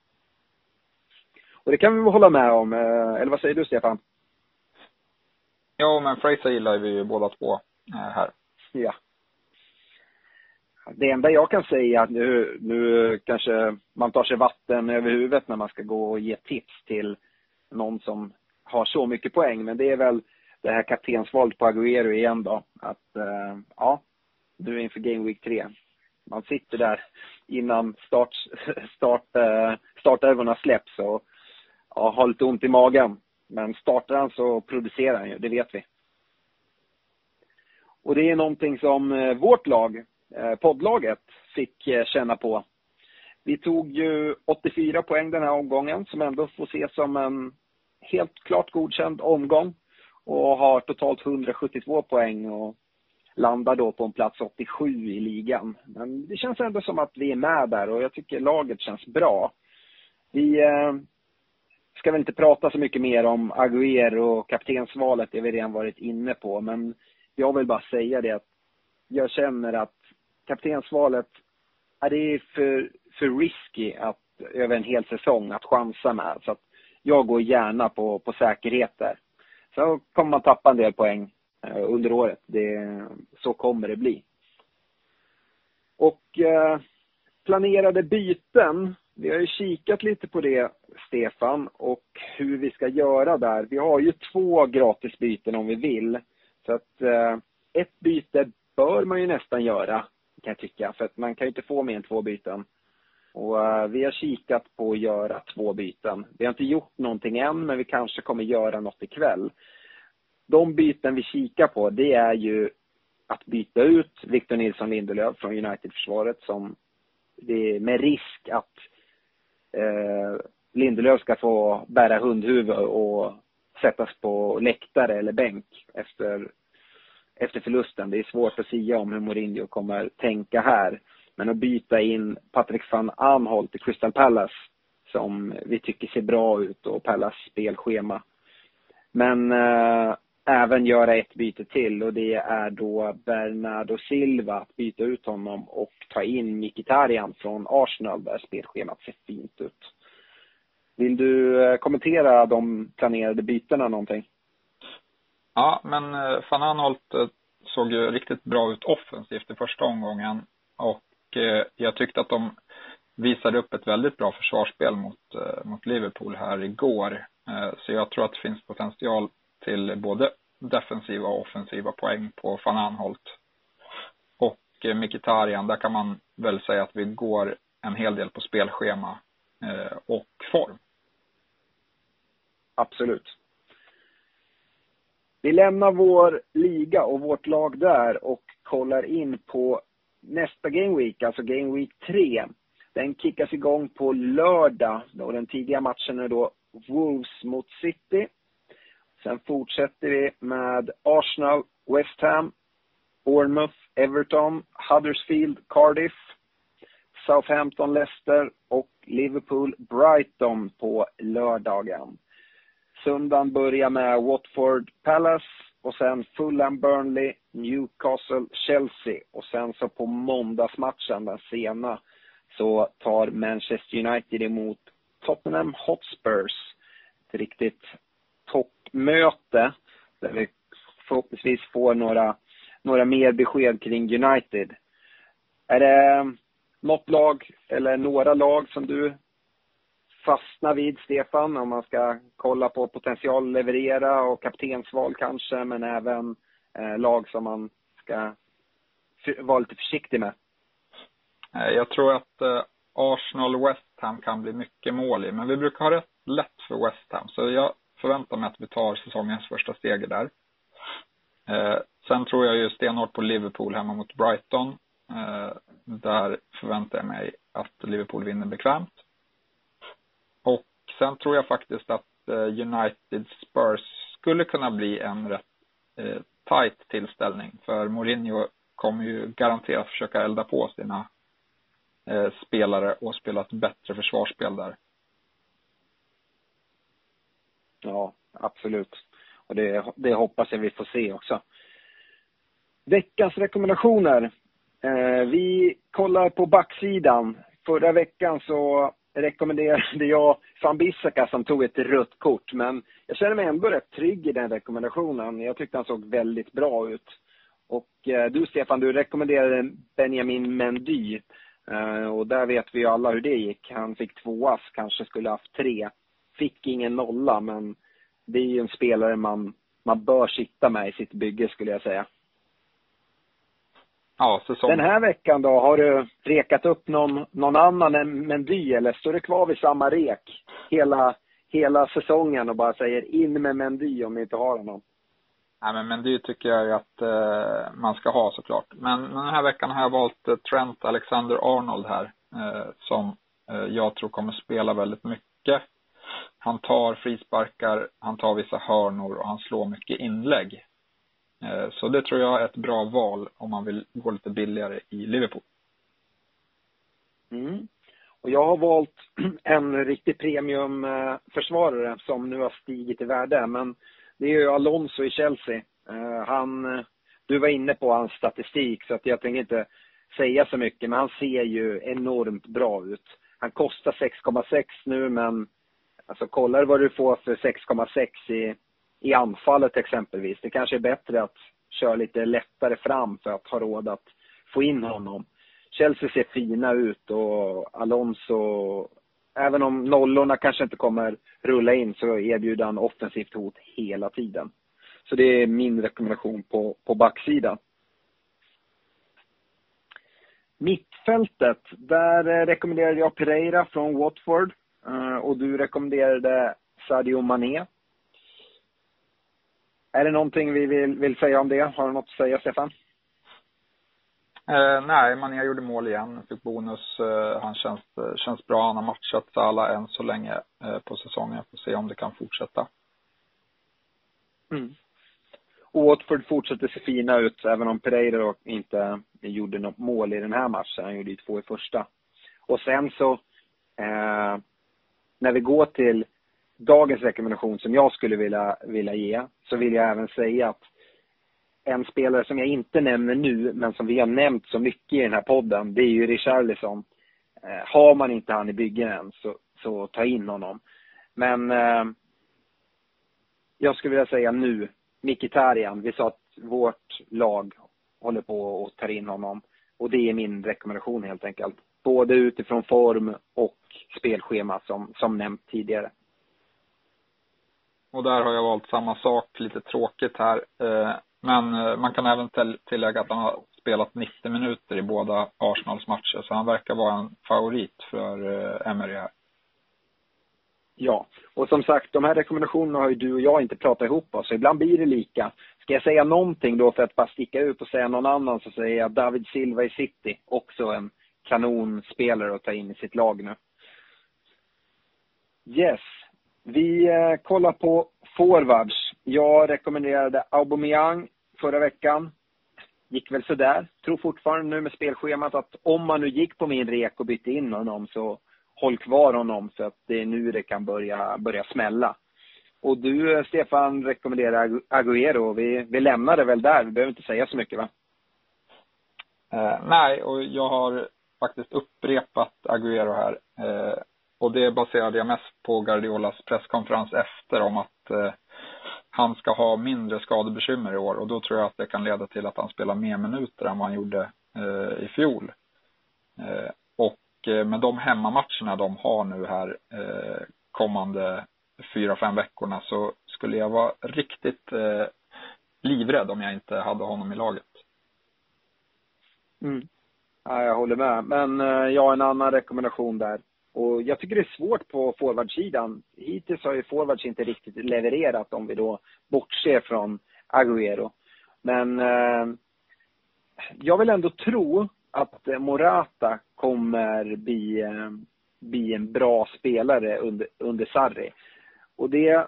Och det kan vi väl hålla med om, eh, eller vad säger du Stefan? Ja, men Fraser gillar vi ju båda två här. Ja. Det enda jag kan säga, nu, nu kanske man tar sig vatten över huvudet när man ska gå och ge tips till någon som har så mycket poäng. Men det är väl det här kaptensvalet på Agüero igen då. Att, eh, ja, nu inför Game Week 3. Man sitter där innan start, eh, start, släpps och ja, har lite ont i magen. Men startar han så producerar han ju, det vet vi. Och det är någonting som eh, vårt lag, Eh, poddlaget, fick eh, känna på. Vi tog ju 84 poäng den här omgången som ändå får ses som en helt klart godkänd omgång och har totalt 172 poäng och landar då på en plats 87 i ligan. Men det känns ändå som att vi är med där och jag tycker laget känns bra. Vi eh, ska väl inte prata så mycket mer om Agüero och kaptensvalet, det har vi redan varit inne på, men jag vill bara säga det att jag känner att kaptensvalet, är det är för, för risky att över en hel säsong att chansa med. Så att jag går gärna på, på säkerhet där. Så kommer man tappa en del poäng eh, under året. Det, så kommer det bli. Och eh, planerade byten. Vi har ju kikat lite på det, Stefan, och hur vi ska göra där. Vi har ju två gratisbyten om vi vill. Så att eh, ett byte bör man ju nästan göra, kan jag tycka. För att man kan ju inte få mer än två byten. Och uh, vi har kikat på att göra två byten. Vi har inte gjort någonting än, men vi kanske kommer göra något ikväll. De byten vi kikar på, det är ju att byta ut Victor Nilsson Lindelöf från United-försvaret som det är med risk att eh, Lindelöf ska få bära hundhuvud och sättas på läktare eller bänk efter, efter förlusten. Det är svårt att säga om hur Mourinho kommer tänka här. Men att byta in Patrik van Anholt i Crystal Palace som vi tycker ser bra ut och Palace spelschema. Men eh, även göra ett byte till och det är då Bernardo Silva att byta ut honom och ta in Mkhitaryan från Arsenal där spelschemat ser fint ut. Vill du eh, kommentera de planerade bytena någonting? Ja, men eh, van Anholt eh, såg ju riktigt bra ut offensivt i första omgången och eh, jag tyckte att de visade upp ett väldigt bra försvarsspel mot, mot Liverpool här igår. Så jag tror att det finns potential till både defensiva och offensiva poäng på van Anholt. Och Mkhitaryan, där kan man väl säga att vi går en hel del på spelschema och form. Absolut. Vi lämnar vår liga och vårt lag där och kollar in på nästa Game Week, alltså Game Week 3. Den kickas igång på lördag och den tidiga matchen är då Wolves mot City. Sen fortsätter vi med Arsenal, West Ham, Bournemouth, Everton, Huddersfield, Cardiff, Southampton, Leicester och Liverpool, Brighton på lördagen. Söndagen börjar med Watford Palace och sen Fulham Burnley, Newcastle Chelsea och sen så på måndagsmatchen, den sena, så tar Manchester United emot Tottenham Hotspurs. Ett riktigt toppmöte där vi förhoppningsvis får några, några mer besked kring United. Är det något lag eller några lag som du fastna vid, Stefan, om man ska kolla på potential leverera och kaptensval kanske, men även eh, lag som man ska vara lite försiktig med? Eh, jag tror att eh, Arsenal West Ham kan bli mycket mål i, men vi brukar ha rätt lätt för West Ham, så jag förväntar mig att vi tar säsongens första steg där. Eh, sen tror jag ju stenhårt på Liverpool hemma mot Brighton. Eh, där förväntar jag mig att Liverpool vinner bekvämt. Sen tror jag faktiskt att eh, United Spurs skulle kunna bli en rätt eh, tight tillställning. För Mourinho kommer ju garanterat försöka elda på sina eh, spelare och spela ett bättre försvarsspel där. Ja, absolut. Och det, det hoppas jag vi får se också. Veckans rekommendationer. Eh, vi kollar på backsidan. Förra veckan så rekommenderade jag van Bissaka som tog ett rött kort. Men jag känner mig ändå rätt trygg i den rekommendationen. Jag tyckte han såg väldigt bra ut. Och eh, du Stefan, du rekommenderade Benjamin Mendy. Eh, och där vet vi ju alla hur det gick. Han fick två ass, kanske skulle haft tre. Fick ingen nolla, men det är ju en spelare man, man bör sitta med i sitt bygge skulle jag säga. Ja, säsong. Den här veckan då, har du rekat upp någon, någon annan än Mendy eller står du kvar vid samma rek hela, hela säsongen och bara säger in med Mendy om ni inte har honom? Nej, men Mendy tycker jag ju att eh, man ska ha såklart. Men den här veckan har jag valt eh, Trent Alexander-Arnold här, eh, som eh, jag tror kommer spela väldigt mycket. Han tar frisparkar, han tar vissa hörnor och han slår mycket inlägg. Eh, så det tror jag är ett bra val om man vill gå lite billigare i Liverpool. Mm. Och jag har valt en riktig premiumförsvarare eh, som nu har stigit i värde. Men det är ju Alonso i Chelsea. Eh, han, du var inne på hans statistik så att jag tänker inte säga så mycket. Men han ser ju enormt bra ut. Han kostar 6,6 nu men alltså kollar vad du får för 6,6 i i anfallet exempelvis. Det kanske är bättre att köra lite lättare fram för att ha råd att få in honom. Chelsea ser fina ut och Alonso, även om nollorna kanske inte kommer rulla in så erbjuder han offensivt hot hela tiden. Så det är min rekommendation på, på backsidan. Mittfältet, där eh, rekommenderade jag Pereira från Watford eh, och du rekommenderade Sadio Mané är det någonting vi vill, vill säga om det? Har du något att säga, Stefan? Eh, nej, Mané gjorde mål igen, fick bonus. Eh, han känns, känns bra. Han har matchat Salah än så länge eh, på säsongen. Får se om det kan fortsätta. Mm. Watford fortsätter se fina ut, även om Pereira inte gjorde något mål i den här matchen. Han gjorde ju två i första. Och sen så, eh, när vi går till dagens rekommendation som jag skulle vilja, vilja ge, så vill jag även säga att en spelare som jag inte nämner nu, men som vi har nämnt så mycket i den här podden, det är ju Richarlison. Eh, har man inte han i byggen än, så, så ta in honom. Men eh, jag skulle vilja säga nu, Mkhitaryan. Vi sa att vårt lag håller på och tar in honom. Och det är min rekommendation helt enkelt. Både utifrån form och spelschema som, som nämnt tidigare. Och där har jag valt samma sak, lite tråkigt här. Eh, men eh, man kan även tillägga att han har spelat 90 minuter i båda Arsenals matcher, så han verkar vara en favorit för eh, Emery här. Ja, och som sagt, de här rekommendationerna har ju du och jag inte pratat ihop oss, så ibland blir det lika. Ska jag säga någonting då för att bara sticka ut och säga någon annan så säger jag David Silva i City, också en kanonspelare att ta in i sitt lag nu. Yes, vi eh, kollar på forwards. Jag rekommenderade Aubameyang förra veckan. Gick väl sådär. Tror fortfarande nu med spelschemat att om man nu gick på min rek och bytte in honom så håll kvar honom så att det är nu det kan börja, börja smälla. Och du, eh, Stefan, rekommenderar Agüero. Vi, vi lämnar det väl där. Vi behöver inte säga så mycket, va? Eh, nej, och jag har faktiskt upprepat Agüero här. Eh, och det baserade jag mest på Guardiolas presskonferens efter om att eh, han ska ha mindre skadebekymmer i år och då tror jag att det kan leda till att han spelar mer minuter än vad han gjorde eh, i fjol. Eh, och eh, med de hemmamatcherna de har nu här eh, kommande fyra, fem veckorna så skulle jag vara riktigt eh, livrädd om jag inte hade honom i laget. Mm. Ja, jag håller med. Men eh, jag har en annan rekommendation där. Och jag tycker det är svårt på forwardsidan. Hittills har ju forwards inte riktigt levererat om vi då bortser från Agüero. Men eh, jag vill ändå tro att Morata kommer bli, eh, bli en bra spelare under, under Sarri. Och det,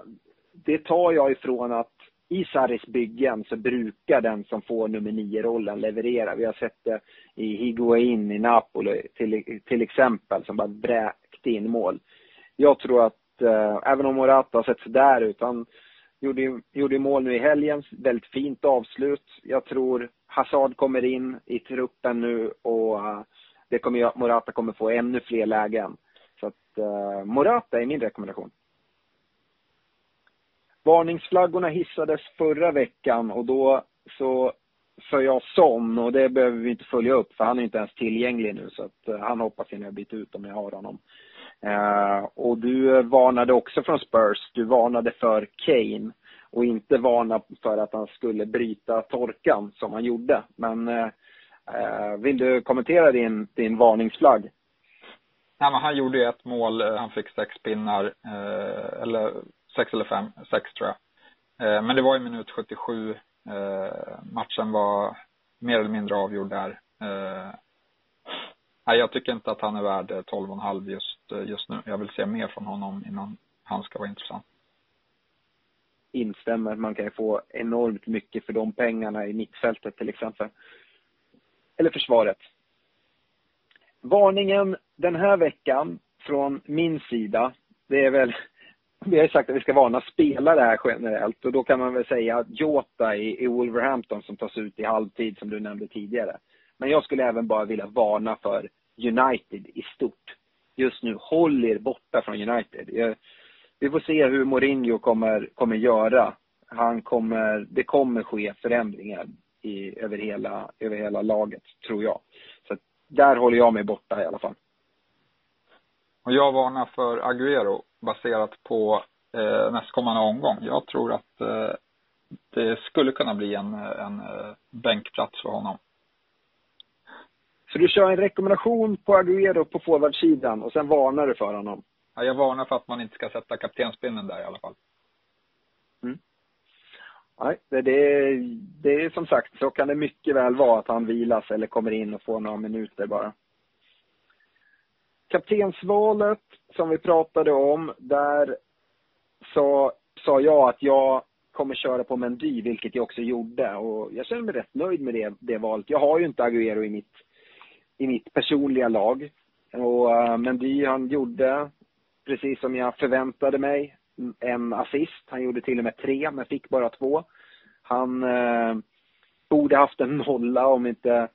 det tar jag ifrån att i Sarris byggen så brukar den som får nummer nio-rollen leverera. Vi har sett det i Higuain i Napoli till, till exempel, som bara bräkte in mål. Jag tror att, eh, även om Morata har sett sådär ut, han gjorde, gjorde mål nu i helgen, väldigt fint avslut. Jag tror Hazard kommer in i truppen nu och eh, det kommer, Morata kommer få ännu fler lägen. Så att eh, Morata är min rekommendation. Varningsflaggorna hissades förra veckan och då så för jag Son och det behöver vi inte följa upp för han är inte ens tillgänglig nu så att eh, han hoppas jag när jag byter ut om jag har honom. Eh, och du varnade också från Spurs, du varnade för Kane och inte varna för att han skulle bryta torkan som han gjorde. Men eh, eh vill du kommentera din, din varningsflagg? Nej, men han gjorde ju ett mål, eh, han fick sex pinnar, eller sex eller fem, sex tror jag. Eh, men det var i minut 77. Eh, matchen var mer eller mindre avgjord där. Eh, nej, jag tycker inte att han är värd 12,5 just, just nu. Jag vill se mer från honom innan han ska vara intressant. Instämmer. Man kan ju få enormt mycket för de pengarna i mittfältet till exempel. Eller försvaret. Varningen den här veckan från min sida, det är väl vi har ju sagt att vi ska varna spelare här generellt och då kan man väl säga att Jota i, i Wolverhampton som tas ut i halvtid som du nämnde tidigare. Men jag skulle även bara vilja varna för United i stort. Just nu, håll er borta från United. Jag, vi får se hur Mourinho kommer, kommer göra. Han kommer, det kommer ske förändringar i, över, hela, över hela laget, tror jag. Så där håller jag mig borta i alla fall. Och jag varnar för Agüero baserat på eh, nästkommande omgång. Jag tror att eh, det skulle kunna bli en, en eh, bänkplats för honom. Så du kör en rekommendation på Agüero på forwardsidan och sen varnar du för honom? Ja, jag varnar för att man inte ska sätta kaptenspinnen där i alla fall. Mm. Nej, det, det, det är som sagt, så kan det mycket väl vara att han vilas eller kommer in och får några minuter bara. Kaptensvalet som vi pratade om, där sa, sa jag att jag kommer köra på Mendy, vilket jag också gjorde. Och jag känner mig rätt nöjd med det, det valet. Jag har ju inte Agüero i mitt, i mitt personliga lag. Och uh, Mendy, han gjorde precis som jag förväntade mig. en assist. Han gjorde till och med tre, men fick bara två. Han uh, borde haft en nolla om inte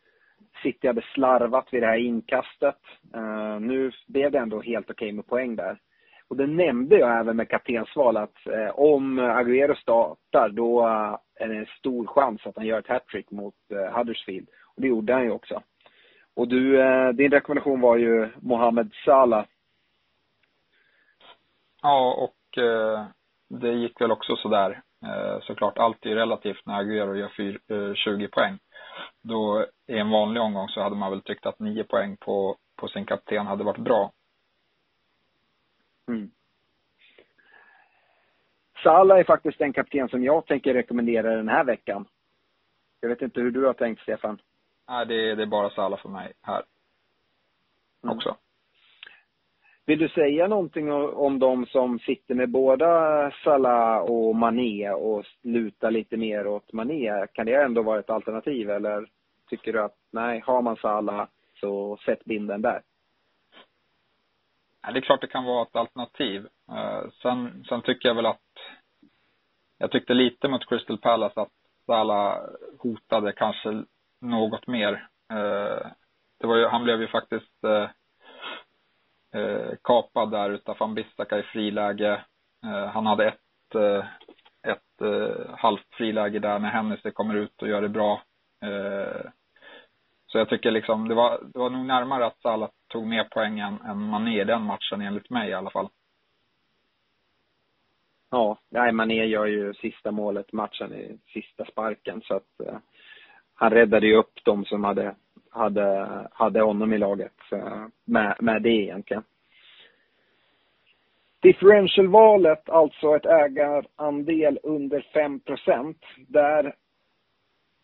City hade slarvat vid det här inkastet. Uh, nu blev det ändå helt okej okay med poäng där. Och det nämnde jag även med kaptensval att uh, om Agüero startar då uh, är det en stor chans att han gör ett hattrick mot Huddersfield. Och det gjorde han ju också. Och du, din rekommendation var ju Mohamed Salah. Ja, och det gick väl också sådär. såklart, allt är relativt när Agüero gör 20 poäng då i en vanlig omgång så hade man väl tyckt att nio poäng på, på sin kapten hade varit bra. Mm. Salah är faktiskt den kapten som jag tänker rekommendera den här veckan. Jag vet inte hur du har tänkt, Stefan? Nej, det, är, det är bara Salah för mig här. Mm. Också. Vill du säga någonting om de som sitter med båda Salah och Mané och lutar lite mer åt Mané? Kan det ändå vara ett alternativ eller tycker du att nej, har man Salah så sätt binden där? Ja, det är klart det kan vara ett alternativ. Eh, sen, sen tycker jag väl att jag tyckte lite mot Crystal Palace att Salah hotade kanske något mer. Eh, det var ju, han blev ju faktiskt eh, eh, kapad där utav van Bissaka i friläge. Eh, han hade ett, eh, ett eh, halvt friläge där när Hennessy kommer ut och gör det bra. Eh, så jag tycker liksom, det var, det var nog närmare att Salah tog mer poäng än, än Mané i den matchen enligt mig i alla fall. Ja, nej, Mané gör ju sista målet matchen i sista sparken så att eh, han räddade ju upp de som hade hade, hade honom i laget eh, med, med det egentligen. Differentialvalet, alltså ett ägarandel under 5% Där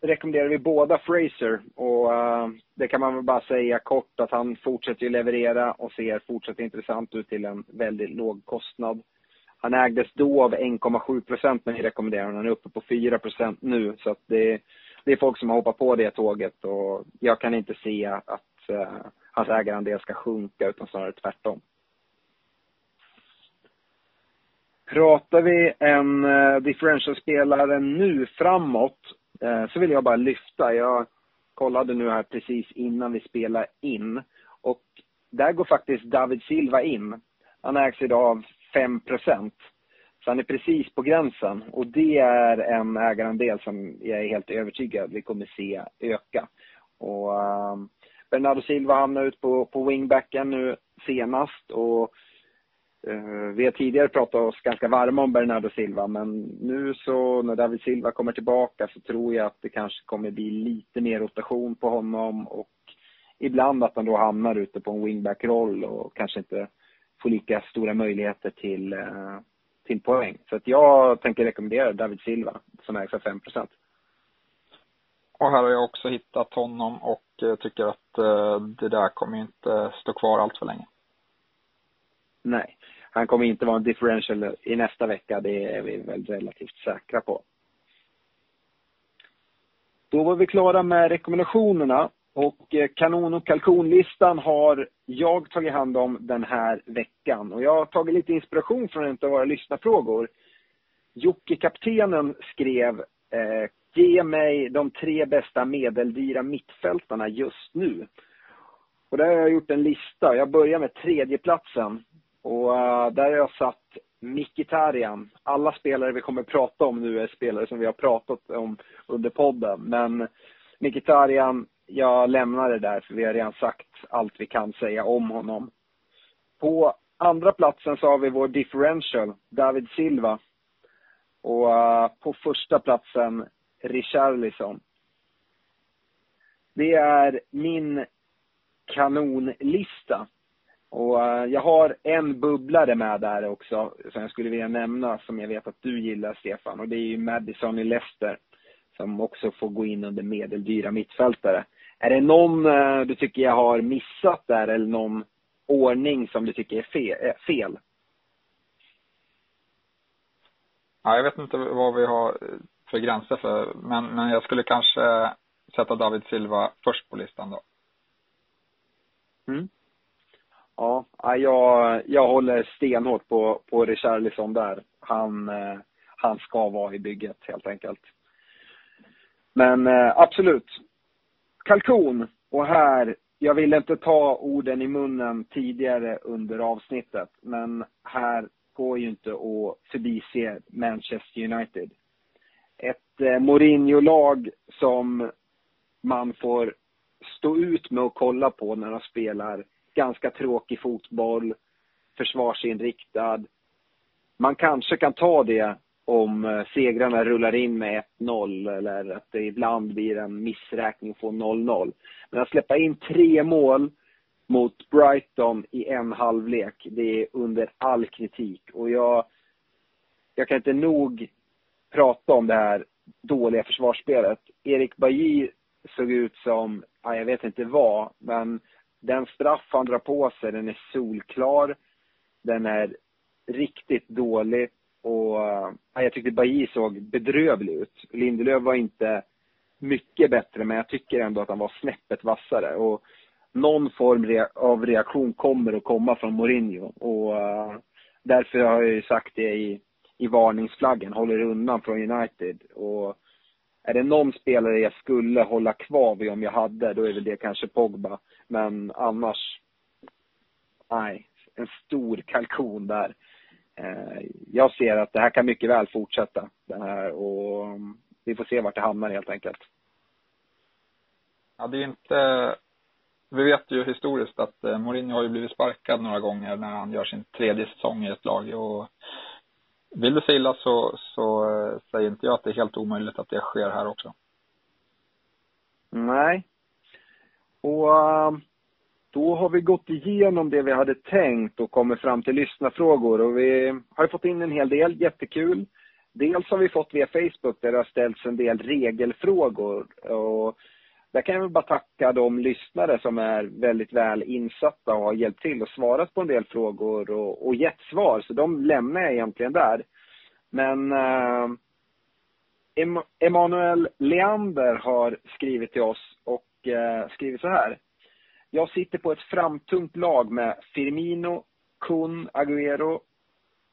rekommenderar vi båda Fraser och uh, det kan man väl bara säga kort att han fortsätter ju leverera och ser fortsatt intressant ut till en väldigt låg kostnad. Han ägdes då av 1,7 procent när vi rekommenderar honom. Han är uppe på 4% nu så att det, det är folk som har hoppat på det tåget och jag kan inte se att uh, hans ägarandel ska sjunka utan snarare tvärtom. Pratar vi en uh, differentialspelare nu framåt uh, så vill jag bara lyfta. Jag kollade nu här precis innan vi spelar in och där går faktiskt David Silva in. Han ägs idag av 5 procent så han är precis på gränsen. Och det är en ägarandel som jag är helt övertygad vi kommer se öka. Och ehm, Bernardo Silva hamnar ut på, på wingbacken nu senast. Och eh, vi har tidigare pratat oss ganska varma om Bernardo Silva. Men nu så när David Silva kommer tillbaka så tror jag att det kanske kommer bli lite mer rotation på honom. Och ibland att han då hamnar ute på en wingback-roll och kanske inte får lika stora möjligheter till eh, till poäng. Så att jag tänker rekommendera David Silva som ägs av 5 Och här har jag också hittat honom och eh, tycker att eh, det där kommer inte stå kvar allt för länge. Nej, han kommer inte vara en differential i nästa vecka. Det är vi väl relativt säkra på. Då var vi klara med rekommendationerna och eh, kanon och kalkonlistan har jag tagit hand om den här veckan. Och jag har tagit lite inspiration från en av våra lyssnarfrågor. Jocke Kaptenen skrev eh, Ge mig de tre bästa medeldyra mittfältarna just nu. Och där har jag gjort en lista. Jag börjar med tredjeplatsen. Och uh, där har jag satt Mikitarian. Alla spelare vi kommer prata om nu är spelare som vi har pratat om under podden. Men Mikitarian, jag lämnar det där för vi har redan sagt allt vi kan säga om honom. På andra platsen så har vi vår differential, David Silva. Och uh, på första platsen, Richarlison. Det är min kanonlista. Och uh, jag har en bubblare med där också, som jag skulle vilja nämna, som jag vet att du gillar, Stefan. Och det är ju Madison i Leicester, som också får gå in under medeldyra mittfältare. Är det någon eh, du tycker jag har missat där eller någon ordning som du tycker är fel? Ja, jag vet inte vad vi har för gränser för, men, men jag skulle kanske sätta David Silva först på listan då. Mm. Ja, jag, jag håller stenhårt på, på Richarlison där. Han, eh, han ska vara i bygget helt enkelt. Men eh, absolut. Kalkon. Och här, jag ville inte ta orden i munnen tidigare under avsnittet, men här går ju inte att förbise Manchester United. Ett eh, Mourinho-lag som man får stå ut med att kolla på när de spelar ganska tråkig fotboll, försvarsinriktad. Man kanske kan ta det om eh, segrarna rullar in med 1-0 eller att det ibland blir en missräkning och får 0-0. Men att släppa in tre mål mot Brighton i en halvlek, det är under all kritik. Och jag, jag kan inte nog prata om det här dåliga försvarsspelet. Erik Bajy såg ut som, ja, jag vet inte vad, men den straff han drar på sig, den är solklar. Den är riktigt dålig. Och ja, jag tyckte Bailly såg bedrövlig ut. Lindelöf var inte mycket bättre, men jag tycker ändå att han var snäppet vassare. Och någon form av reaktion kommer att komma från Mourinho. Och uh, därför har jag ju sagt det i, i varningsflaggen, håller undan från United. Och är det någon spelare jag skulle hålla kvar vid om jag hade, då är väl det kanske Pogba. Men annars, nej, en stor kalkon där. Eh, jag ser att det här kan mycket väl fortsätta. Det här, och vi får se vart det hamnar helt enkelt. Ja, det är inte... Vi vet ju historiskt att eh, Mourinho har ju blivit sparkad några gånger när han gör sin tredje säsong i ett lag. Och vill det sig illa så, så eh, säger inte jag att det är helt omöjligt att det sker här också. Nej. Och då har vi gått igenom det vi hade tänkt och kommit fram till lyssnarfrågor. Och vi har fått in en hel del, jättekul. Dels har vi fått via Facebook där det har ställts en del regelfrågor. Och där kan jag väl bara tacka de lyssnare som är väldigt väl insatta och har hjälpt till och svarat på en del frågor och, och gett svar. Så de lämnar jag egentligen där. Men eh, Emanuel Leander har skrivit till oss och eh, skrivit så här. Jag sitter på ett framtungt lag med Firmino, Kun, Agüero,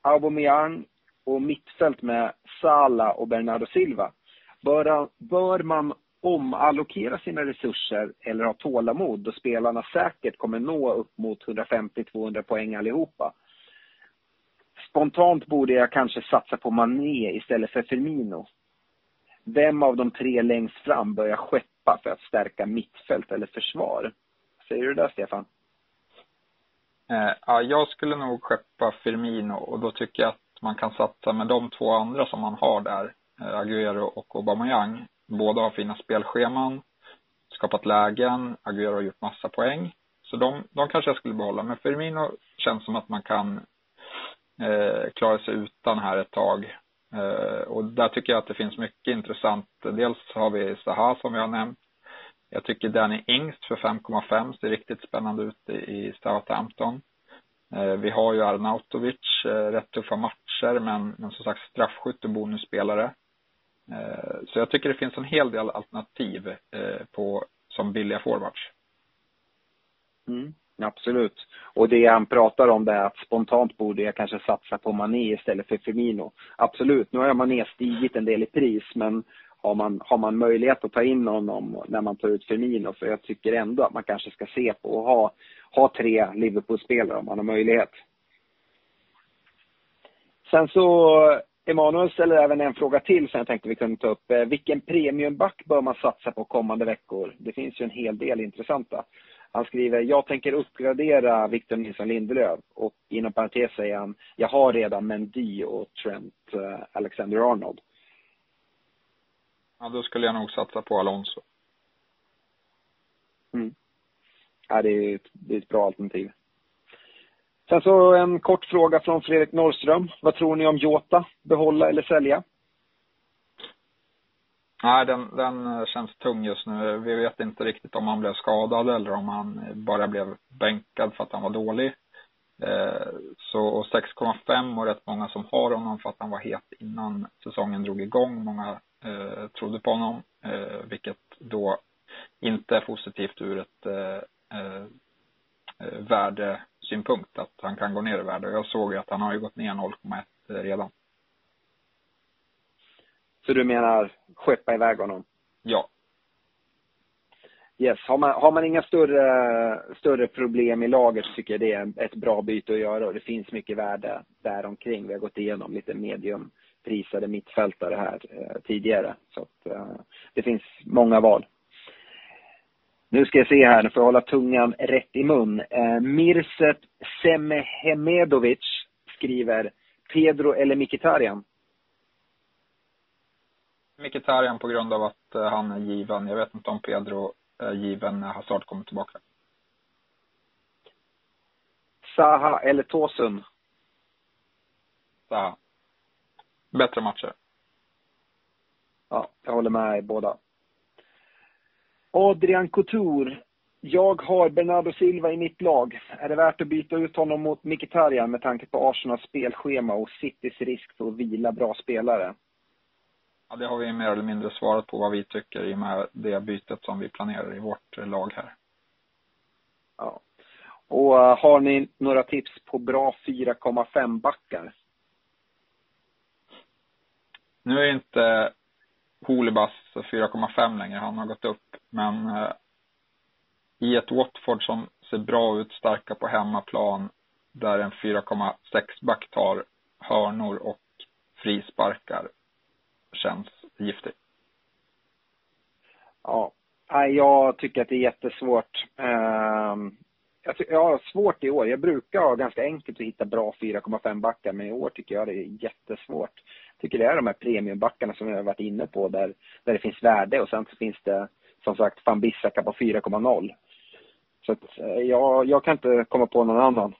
Aubameyang och mittfält med Sala och Bernardo Silva. Bör, bör man omallokera sina resurser eller ha tålamod då spelarna säkert kommer nå upp mot 150-200 poäng allihopa? Spontant borde jag kanske satsa på Mané istället för Firmino. Vem av de tre längst fram bör jag skeppa för att stärka mittfält eller försvar? Säger du där, Stefan? Eh, ja, jag skulle nog skeppa Firmino och då tycker jag att man kan satsa med de två andra som man har där, eh, Agüero och Aubameyang. Båda har fina spelscheman, skapat lägen, Agüero har gjort massa poäng. Så de, de kanske jag skulle behålla. Men Firmino känns som att man kan eh, klara sig utan här ett tag. Eh, och där tycker jag att det finns mycket intressant. Dels har vi Zaha som vi har nämnt. Jag tycker Danny Ingst för 5,5 ser riktigt spännande ut i Southampton. Eh, vi har ju Arnautovic, eh, rätt tuffa matcher, men, men som sagt straffskytt och bonusspelare. Eh, så jag tycker det finns en hel del alternativ på, som billiga forwards. Mm, absolut. Och det han pratar om det är att spontant borde jag kanske satsa på Mané istället för Firmino. Absolut, nu har Mané stigit en del i pris, men har man, har man möjlighet att ta in honom när man tar ut Firmino. För jag tycker ändå att man kanske ska se på att ha, ha tre Liverpool-spelare om man har möjlighet. Sen så, Emanuel ställer även en fråga till som jag tänkte vi kunde ta upp. Eh, vilken premiumback bör man satsa på kommande veckor? Det finns ju en hel del intressanta. Han skriver, jag tänker uppgradera Victor Nilsson Lindelöf och inom parentes säger han, jag har redan Mendy och Trent eh, Alexander-Arnold. Ja, då skulle jag nog satsa på Alonso. Mm. Ja, det är, ett, det är ett bra alternativ. Sen så en kort fråga från Fredrik Norrström. Vad tror ni om Jota? Behålla eller sälja? Nej, den, den känns tung just nu. Vi vet inte riktigt om han blev skadad eller om han bara blev bänkad för att han var dålig. Eh, så 6,5 och rätt många som har honom för att han var het innan säsongen drog igång. Många eh, trodde på honom, eh, vilket då inte är positivt ur ett eh, eh, kurssynpunkt att han kan gå ner i värde. Och jag såg ju att han har ju gått ner 0,1 redan. Så du menar skeppa iväg honom? Ja. Yes, har man, har man inga större, större problem i laget så tycker jag det är ett bra byte att göra och det finns mycket värde där omkring. Vi har gått igenom lite mediumprisade mittfältare här eh, tidigare. Så att, eh, det finns många val. Nu ska jag se här, nu får jag hålla tungan rätt i mun. Eh, Mirset Semehemedovic skriver Pedro eller Mkhitaryan? Mkhitaryan på grund av att eh, han är given. Jag vet inte om Pedro given när Hazard kommer tillbaka. Saha eller Tosun? Saha. Bättre matcher. Ja, jag håller med i båda. Adrian Couture. Jag har Bernardo Silva i mitt lag. Är det värt att byta ut honom mot Mkhitaryan med tanke på Arsenals spelschema och Citys risk för att vila bra spelare? Ja, det har vi mer eller mindre svarat på vad vi tycker i och med det bytet som vi planerar i vårt lag här. Ja. Och uh, har ni några tips på bra 4,5 backar? Nu är inte Holibas 4,5 längre. Han har gått upp. Men uh, i ett Watford som ser bra ut, starka på hemmaplan, där en 4,6 back tar hörnor och frisparkar känns giftig. Ja, jag tycker att det är jättesvårt. Ehm, jag har svårt i år. Jag brukar ha ganska enkelt att hitta bra 4,5 backar, men i år tycker jag det är jättesvårt. Jag tycker det är de här premiumbackarna som jag har varit inne på, där, där det finns värde och sen så finns det som sagt van Bissaka på 4,0. Så att, eh, jag, jag kan inte komma på någon annan.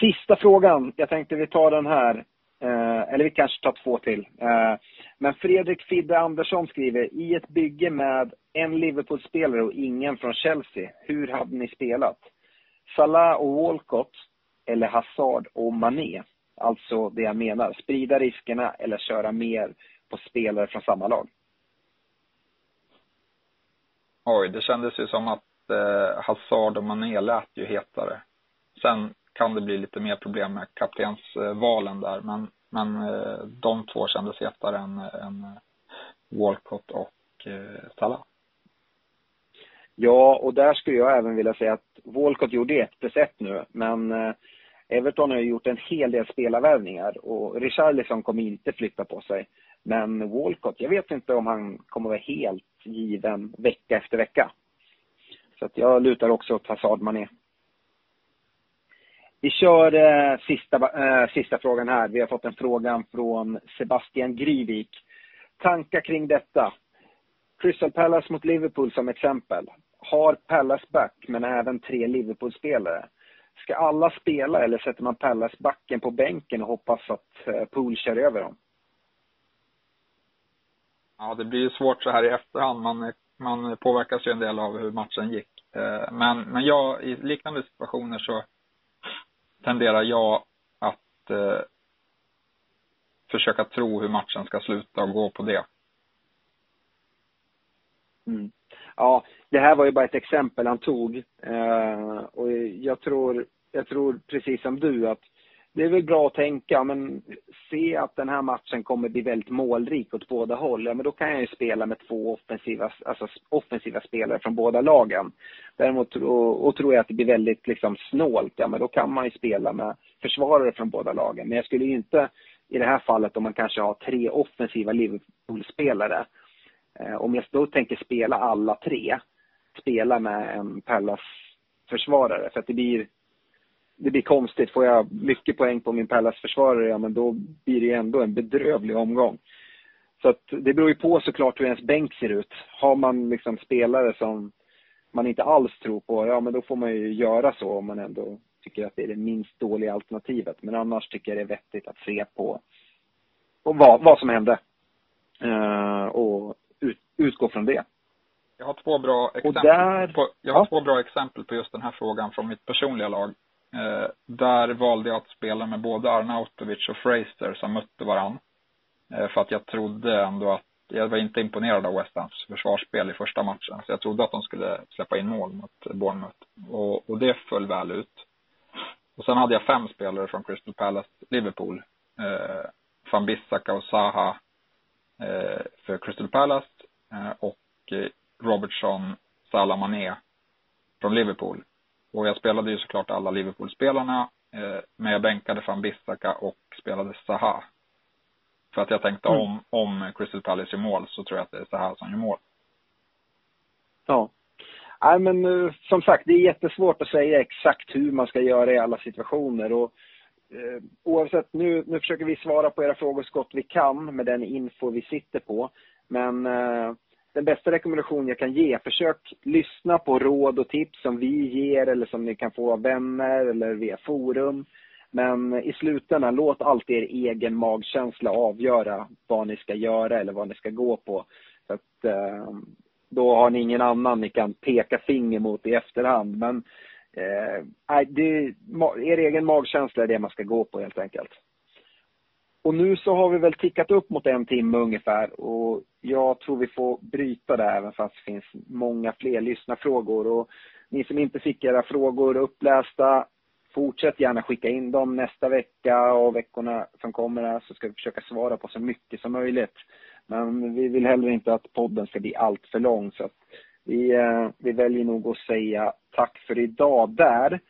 Sista frågan. Jag tänkte vi tar den här. Eh, eller vi kanske tar två till. Eh, men Fredrik Fidde Andersson skriver, i ett bygge med en Liverpool-spelare och ingen från Chelsea, hur hade ni spelat? Salah och Walcott eller Hazard och Mané? Alltså det jag menar, sprida riskerna eller köra mer på spelare från samma lag. Oj, det kändes ju som att eh, Hazard och Mané lät ju hetare. Sen kan det bli lite mer problem med kaptensvalen där. Men, men eh, de två kändes hetare än, än eh, Walcott och eh, Salah. Ja, och där skulle jag även vilja säga att Walcott gjorde ett plus nu, men eh, Everton har ju gjort en hel del spelarvärvningar och Richarlison kommer inte flytta på sig. Men Walcott, jag vet inte om han kommer vara helt given vecka efter vecka. Så att jag lutar också åt Hazard Mané. Vi kör eh, sista, eh, sista frågan här. Vi har fått en fråga från Sebastian Gryvik. Tankar kring detta? Crystal Palace mot Liverpool som exempel. Har Palace back, men även tre Liverpool-spelare. Ska alla spela eller sätter man Palace-backen på bänken och hoppas att eh, Pool kör över dem? Ja, det blir ju svårt så här i efterhand. Man, man påverkas ju en del av hur matchen gick. Eh, men, men jag, i liknande situationer så tenderar jag att eh, försöka tro hur matchen ska sluta och gå på det. Mm. Ja, det här var ju bara ett exempel han tog. Eh, och jag tror, jag tror precis som du att det är väl bra att tänka, men se att den här matchen kommer bli väldigt målrik åt båda håll. Ja, men då kan jag ju spela med två offensiva, alltså offensiva spelare från båda lagen. Däremot och, och tror jag att det blir väldigt liksom snålt, ja men då kan man ju spela med försvarare från båda lagen. Men jag skulle ju inte i det här fallet om man kanske har tre offensiva Liverpool-spelare. Eh, om jag då tänker spela alla tre, spela med en Pallas-försvarare. För att det blir det blir konstigt. Får jag mycket poäng på min Pallas-försvarare, ja men då blir det ändå en bedrövlig omgång. Så att det beror ju på såklart hur ens bänk ser ut. Har man liksom spelare som man inte alls tror på, ja men då får man ju göra så om man ändå tycker att det är det minst dåliga alternativet. Men annars tycker jag det är vettigt att se på, på vad, vad som hände. Uh, och ut, utgå från det. Jag har två bra exempel, där, på, jag har ja. två bra exempel på just den här frågan från mitt personliga lag. Eh, där valde jag att spela med både Arnautovic och Fraser som mötte varann. Eh, för att jag trodde ändå att jag var inte imponerad av West Hams försvarsspel i första matchen. Så jag trodde att de skulle släppa in mål mot Bournemouth. Och, och det föll väl ut. Och sen hade jag fem spelare från Crystal Palace, Liverpool. Eh, Van Bissaka och Zaha eh, för Crystal Palace. Eh, och eh, Robertson, Salah Mané från Liverpool. Och jag spelade ju såklart alla Liverpool-spelarna. Eh, men jag bänkade van Bissaka och spelade Zaha för att jag tänkte mm. om, om Crystal Palace gör mål så tror jag att det är här som gör mål. Ja. Nej, men uh, som sagt, det är jättesvårt att säga exakt hur man ska göra i alla situationer. Och, uh, oavsett, nu, nu försöker vi svara på era frågor så gott vi kan med den info vi sitter på. Men uh, den bästa rekommendation jag kan ge, försök lyssna på råd och tips som vi ger eller som ni kan få av vänner eller via forum. Men i slutändan, låt alltid er egen magkänsla avgöra vad ni ska göra eller vad ni ska gå på. Så att, eh, då har ni ingen annan ni kan peka finger mot i efterhand. Men eh, det, er egen magkänsla är det man ska gå på helt enkelt. Och nu så har vi väl tickat upp mot en timme ungefär och jag tror vi får bryta där även fast det finns många fler lyssnarfrågor. Och ni som inte fick era frågor upplästa, fortsätt gärna skicka in dem nästa vecka och veckorna som kommer här så ska vi försöka svara på så mycket som möjligt. Men vi vill heller inte att podden ska bli allt för lång så att vi, eh, vi väljer nog att säga tack för idag där.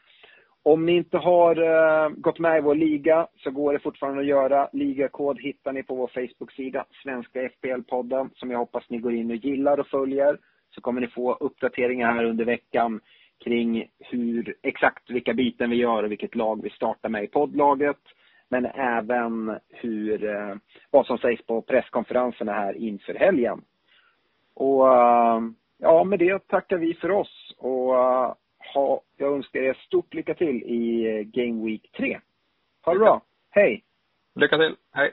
Om ni inte har uh, gått med i vår liga så går det fortfarande att göra. Ligakod hittar ni på vår Facebook-sida, Svenska FPL-podden, som jag hoppas ni går in och gillar och följer. Så kommer ni få uppdateringar här under veckan kring hur, exakt vilka byten vi gör och vilket lag vi startar med i poddlaget. Men även hur, uh, vad som sägs på presskonferenserna här inför helgen. Och uh, ja, med det tackar vi för oss. Och ha, jag önskar er stort lycka till i eh, Game Week 3. Ha det bra. Hej! Lycka till. Hej!